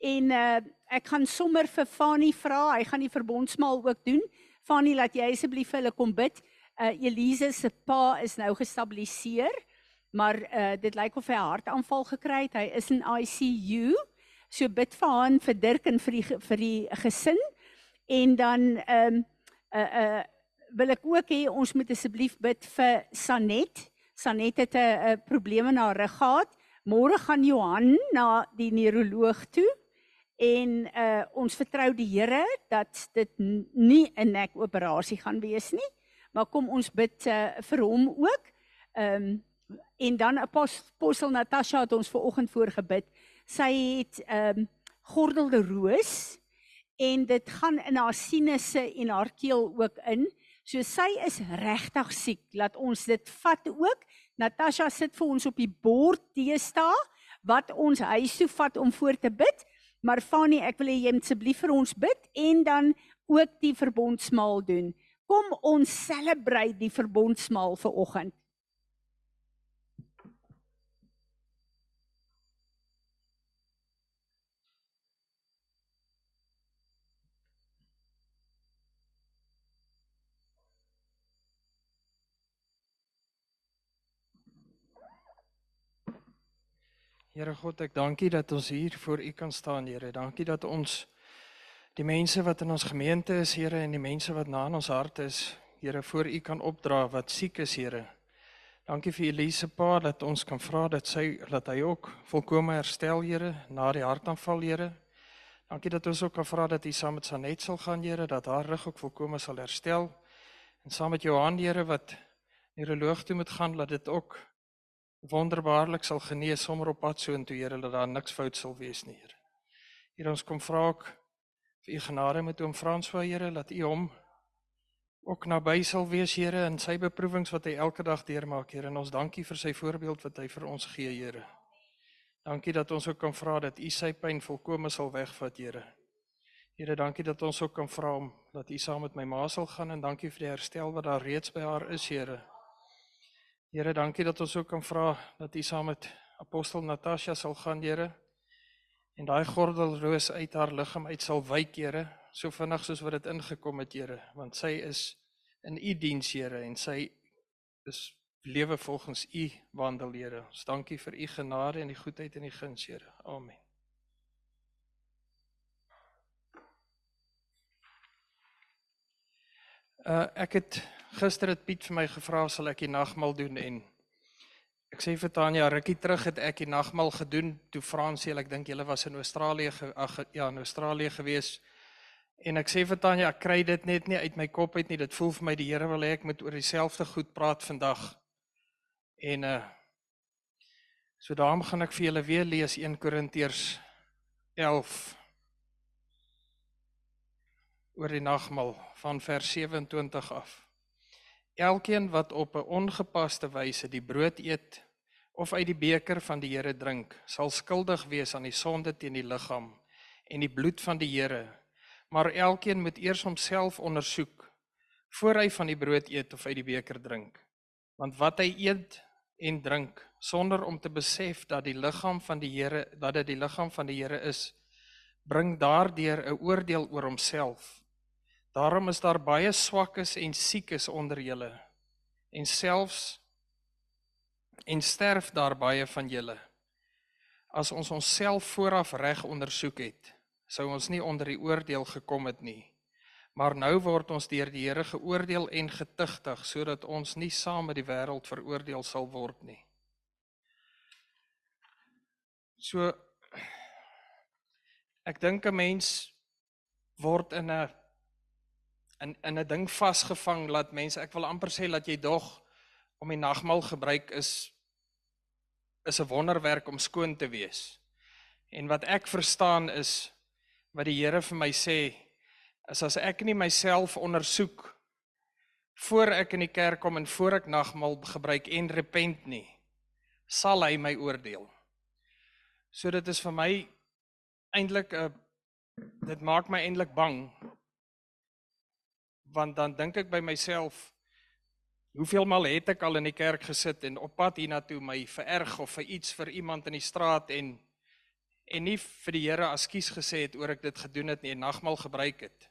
[SPEAKER 1] En uh ek gaan sommer vir Fani vra, hy gaan die verbondsmaal ook doen. Fani, laat jy asseblief vir hulle kom bid. Uh Elise se pa is nou gestabiliseer, maar uh dit lyk of hy 'n hartaanval gekry het. Hy is in ICU. So bid vir haar vir Dirk en vir die vir die gesin. En dan ehm um, uh uh wil ek ook hê ons moet asseblief bid vir Sanet. Sanet het 'n probleem in haar rug gehad. Môre gaan Johan na die neuroloog toe en uh ons vertrou die Here dat dit nie 'n nek operasie gaan wees nie. Maar kom ons bid uh, vir hom ook. Ehm um, en dan apostel Natasha het ons ver oggend voorgebid. Sy het ehm um, gordelde roos en dit gaan in haar sinusse en haar keel ook in. So sy is regtig siek. Laat ons dit vat ook. Natasha sit vir ons op die bord teesta wat ons huis toe vat om voor te bid. Maar Fanie, ek wil hê jy moet asseblief vir ons bid en dan ook die verbondsmaal doen. Kom ons celebrate die verbondsmaal vir oggend.
[SPEAKER 8] Here God, ek dankie dat ons hier voor U kan staan, Here. Dankie dat ons die mense wat in ons gemeente is, Here, en die mense wat na in ons hart is, Here, voor U kan opdra wat siek is, Here. Dankie vir Elise pa dat ons kan vra dat sy dat hy ook volkome herstel, Here, na die hartaanval, Here. Dankie dat ons ook kan vra dat U saam met Sanet sal gaan, Here, dat haar rug ook volkome sal herstel. En saam met Johan, Here, wat neuroloog toe moet gaan, laat dit ook wonderbaarlik sal genees sommer op pad so intoe Here dat daar niks fout sal wees nie Here. Here ons kom vra ook vir u genade met oom François Here dat u hom ook naby sal wees Here in sy beproewings wat hy elke dag deurmaak Here en ons dankie vir sy voorbeeld wat hy vir ons gee Here. Dankie dat ons ook kan vra dat u sy pyn volkome sal wegvat Here. Here dankie dat ons ook kan vra om dat u saam met my ma sal gaan en dankie vir die herstel wat daar reeds by haar is Here. Here, dankie dat ons ook kan vra dat U saam met apostel Natasha sal gaan, Here. En daai gordelroos uit haar liggaam uit sal wyk, Here, so vinnig soos wat dit ingekom het, Here, want sy is in u diens, Here, en sy is lewe volgens u wandel, Here. Ons dankie vir u genade en die goedheid en die guns, Here. Amen. Uh ek het gister het Piet vir my gevra sal ek die nagmaal doen en ek sê vir Tanya rukkie terug het ek die nagmaal gedoen toe Fransie, ek dink julle was in Australië ag ja, in Australië gewees. En ek sê vir Tanya, ek kry dit net nie uit my kop uit nie. Dit voel vir my die Here wil hê ek moet oor dieselfde goed praat vandag. En uh so daarom gaan ek vir julle weer lees 1 Korintiërs 11 oor die nagmaal van vers 27 af. Elkeen wat op 'n ongepaste wyse die brood eet of uit die beker van die Here drink, sal skuldig wees aan die sonde teen die liggaam en die bloed van die Here. Maar elkeen moet eers homself ondersoek voor hy van die brood eet of uit die beker drink. Want wat hy eet en drink sonder om te besef dat die liggaam van die Here dat dit die liggaam van die Here is, bring daardeur 'n oordeel oor homself. Daarom is daar baie swakkes en siekes onder julle en selfs en sterf daar baie van julle. As ons onsself vooraf reg ondersoek het, sou ons nie onder die oordeel gekom het nie. Maar nou word ons deur die Here geoordeel en getuigtig sodat ons nie saam met die wêreld veroordeel sal word nie. So ek dink 'n mens word in 'n in in 'n ding vasgevang laat mense ek wil amper sê dat jy dog om die nagmaal gebruik is is 'n wonderwerk om skoon te wees. En wat ek verstaan is wat die Here vir my sê is as ek nie myself ondersoek voor ek in die kerk kom en voor ek nagmaal gebruik en repent nie, sal hy my oordeel. So dit is vir my eintlik 'n dit maak my eintlik bang want dan dink ek by myself hoeveel mal het ek al in die kerk gesit en op pad hiernatoe my vererg of vir iets vir iemand in die straat en en nie vir die Here askies gesê het oor ek dit gedoen het nie en nagmaal gebruik het.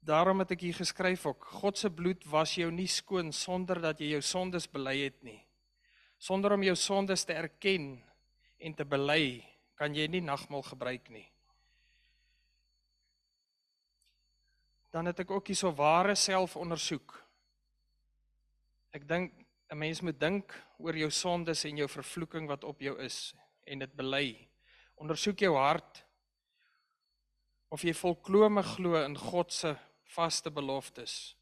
[SPEAKER 8] Daarom het ek hier geskryf ook God se bloed was jou nie skoon sonder dat jy jou sondes bely het nie. Sonder om jou sondes te erken en te bely, kan jy nie nagmaal gebruik nie. Dan het ek ook hierso ware selfondersoek. Ek dink 'n mens moet dink oor jou sondes en jou vervloeking wat op jou is en dit bely. Ondersoek jou hart of jy volklome glo in God se vaste beloftes.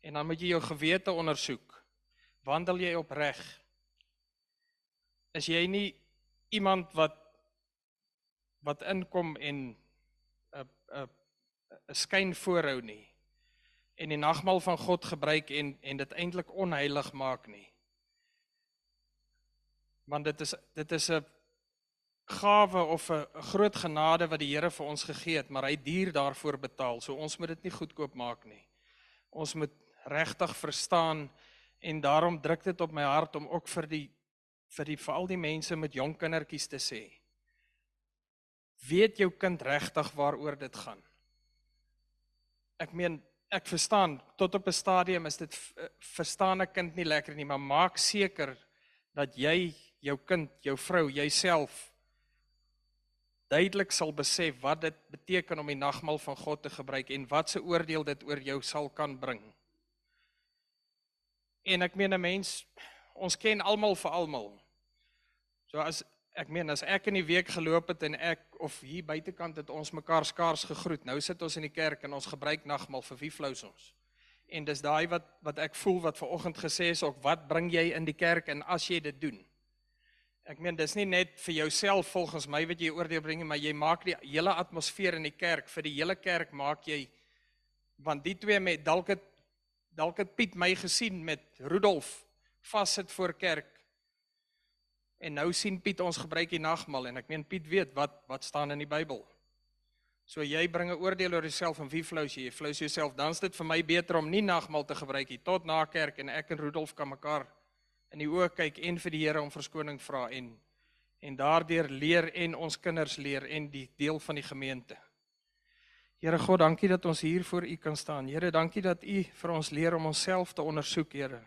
[SPEAKER 8] En dan moet jy jou gewete ondersoek. Wandel jy opreg? Is jy nie iemand wat wat inkom en 'n 'n 'n skyn voorhou nie en die nagmaal van God gebruik en en dit eintlik onheilig maak nie. Want dit is dit is 'n gawe of 'n groot genade wat die Here vir ons gegee het, maar hy duur daarvoor betaal. So ons moet dit nie goedkoop maak nie. Ons moet regtig verstaan en daarom druk dit op my hart om ook vir die vir die veral die mense met jong kindertjies te sê. Weet jou kind regtig waaroor dit gaan? Ek meen ek verstaan tot op 'n stadium is dit eh, verstaan 'n kind nie lekker nie, maar maak seker dat jy jou kind, jou vrou, jouself duidelik sal besef wat dit beteken om die nagmaal van God te gebruik en wat se oordeel dit oor jou sal kan bring. En ek meen 'n mens ons ken almal vir almal. So as ek meen as ek in die week geloop het en ek of hier buitekant het ons mekaar skaars gegroet. Nou sit ons in die kerk en ons gebruik nagmaal vir wie flous ons. En dis daai wat wat ek voel wat ver oggend gesê is ook wat bring jy in die kerk en as jy dit doen. Ek meen dis nie net vir jouself volgens my wat jy oordeel bring nie, maar jy maak die hele atmosfeer in die kerk vir die hele kerk maak jy want die twee met dalk het dalk het Piet my gesien met Rudolf vassit voor kerk En nou sien Piet ons gebruik die nagmaal en ek meen Piet weet wat wat staan in die Bybel. So jy bring 'n oordeel oor jouself en wie flous jy? Jy flous jouself. Dan's dit vir my beter om nie nagmaal te gebruik nie tot na kerk en ek en Rudolf kan mekaar in die oë kyk en vir die Here om verskoning vra en en daardeur leer en ons kinders leer en die deel van die gemeente. Here God, dankie dat ons hier voor U kan staan. Here, dankie dat U vir ons leer om onsself te ondersoek, Here.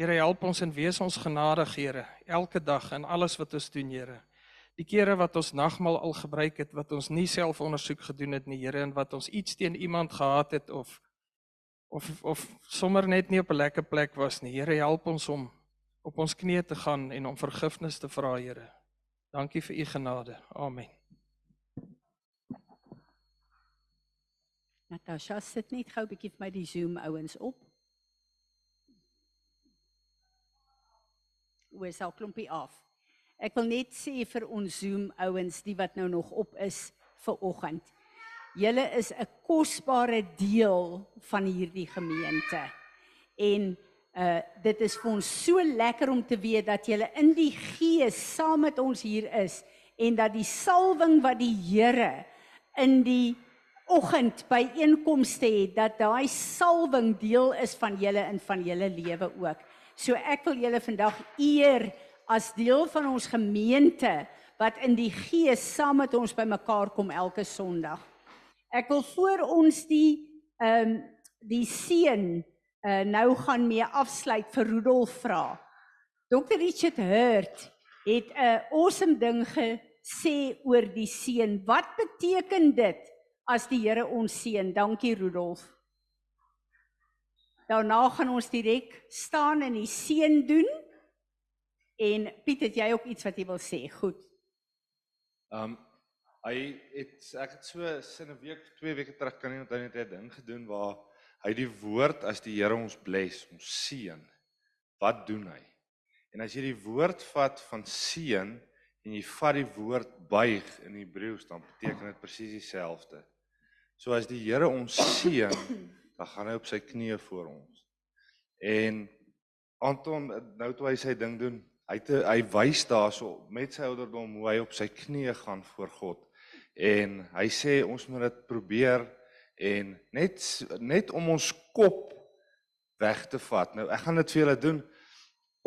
[SPEAKER 8] Here, help ons en wees ons genadig, Here, elke dag in alles wat ons doen, Here. Die kere wat ons nagmaal al gebruik het wat ons nie self ondersoek gedoen het nie, Here, en wat ons iets teen iemand gehad het of of of sommer net nie op 'n lekker plek was nie. Here, help ons om op ons knieë te gaan en om vergifnis te vra, Here. Dankie vir u genade. Amen.
[SPEAKER 1] Natasha, sit net gou 'n bietjie vir my die Zoom ouens op. Ons al klompie af. Ek wil net sê vir ons Zoom ouens, die wat nou nog op is vir oggend. Julle is 'n kosbare deel van hierdie gemeente. En uh dit is vir ons so lekker om te weet dat julle in die gees saam met ons hier is en dat die salwing wat die Here in die oggend by einkomste het dat daai salwing deel is van julle in van julle lewe ook. So ek wil julle vandag eer as deel van ons gemeente wat in die gees saam met ons bymekaar kom elke Sondag. Ek wil voor ons die ehm um, die seën uh, nou gaan mee afsluit vir Rudolf vra. Dr Richard Hurt het 'n awesome ding gesê oor die seën. Wat beteken dit as die Here ons seën? Dankie Rudolf. Daarna gaan ons direk staan en die seën doen. En Piet, het jy ook iets wat jy wil sê? Goed.
[SPEAKER 2] Um hy het ek het so sin 'n week, 2 weke terug kan nie onthou net 'n ding gedoen waar hy die woord as die Here ons bless, ons seën. Wat doen hy? En as jy die woord vat van seën en jy vat die woord buig in Hebreëus dan beteken dit presies dieselfde. So as die Here ons seën, dan gaan hy op sy knieë voor ons. En Anton nou toe hy sy ding doen, hy te, hy wys daarso met sy ouderdom hoe hy op sy knieë gaan voor God. En hy sê ons moet dit probeer en net net om ons kop weg te vat. Nou ek gaan dit vir julle doen.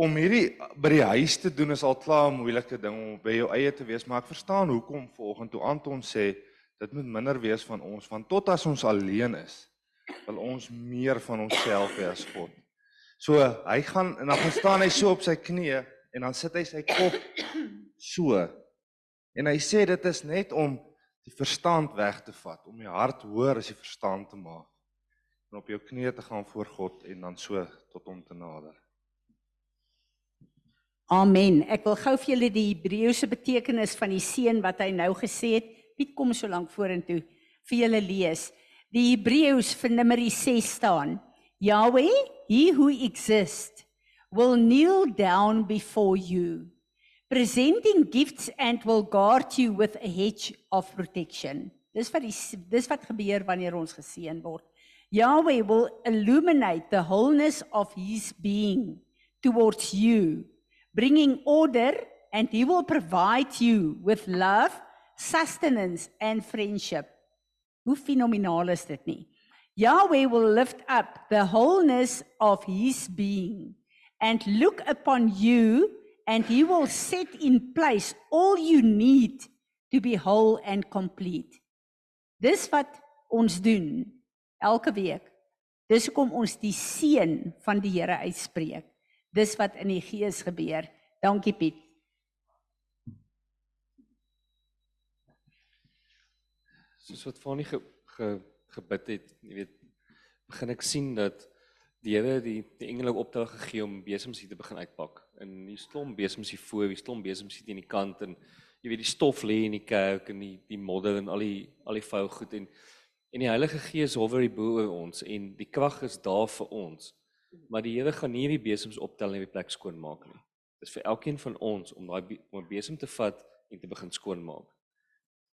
[SPEAKER 2] Om hierdie by die huis te doen is al klaar 'n moeilike ding om by jou eie te wees, maar ek verstaan hoekom volgens toe Anton sê dit moet minder wees van ons want tot as ons alleen is, wil ons meer van onsself hê as God. So hy gaan en dan gaan staan hy so op sy knieë en dan sit hy sy kop so. En hy sê dit is net om die verstand weg te vat, om die hart hoër as die verstand te maak en op jou knieë te gaan voor God en dan so tot hom te nader.
[SPEAKER 1] Amen. Ek wil gou vir julle die Hebreëse betekenis van die seën wat hy nou gesê het. Piet kom so lank vorentoe vir julle lees. Die Hebreëus vir Numeri 6 staan: Yahweh, he who exists, will kneel down before you presenting gifts and will guard you with a hedge of protection. Dis wat die dis wat gebeur wanneer ons geseën word. Yahweh will illuminate the wholeness of his being towards you, bringing order and he will provide you with love, sustenance and friendship. Hoe fenomenaal is dit nie? Yahweh will lift up the wholeness of his being and look upon you and he will set in place all you need to be whole and complete. Dis wat ons doen elke week. Dis hoekom ons die seën van die Here uitspreek. Dis wat in die gees gebeur. Dankie Piet.
[SPEAKER 3] Soos wat Fanie ge, ge, gebid het, jy weet, begin ek sien dat die Here die die engele opdrag gegee om besems hier te begin uitpak. In die stom besems hier voor, die stom besems hier teen die kant en jy weet die stof lê in die kerk en die die modder en al die al die vuil goed en en die Heilige Gees hover hier bo oor ons en die krag is daar vir ons. Maar die Here gaan nie die besems optel en die plek skoon maak nie. Dis vir elkeen van ons om daai om 'n besem te vat en te begin skoon maak.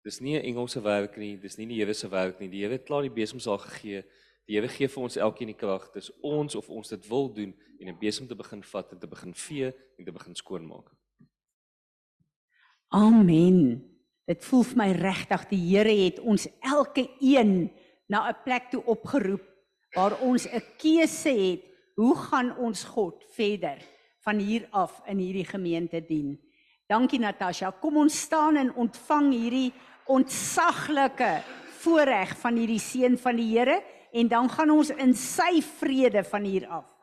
[SPEAKER 3] Dis nie 'n engelse werk nie, dis nie die Here se werk nie. Die Here het klaar die besems al gegee Die Here gee vir ons elkeen die krag. Dis ons of ons dit wil doen en 'n besem te begin vat en te begin vee en te begin skoonmaak.
[SPEAKER 1] Amen. Dit voel vir my regtig die Here het ons elke een na 'n plek toe opgeroep waar ons 'n keuse het. Hoe gaan ons God verder van hier af in hierdie gemeente dien. Dankie Natasha. Kom ons staan en ontvang hierdie ontsaglike voorreg van hierdie seën van die Here en dan gaan ons in sy vrede van hier af.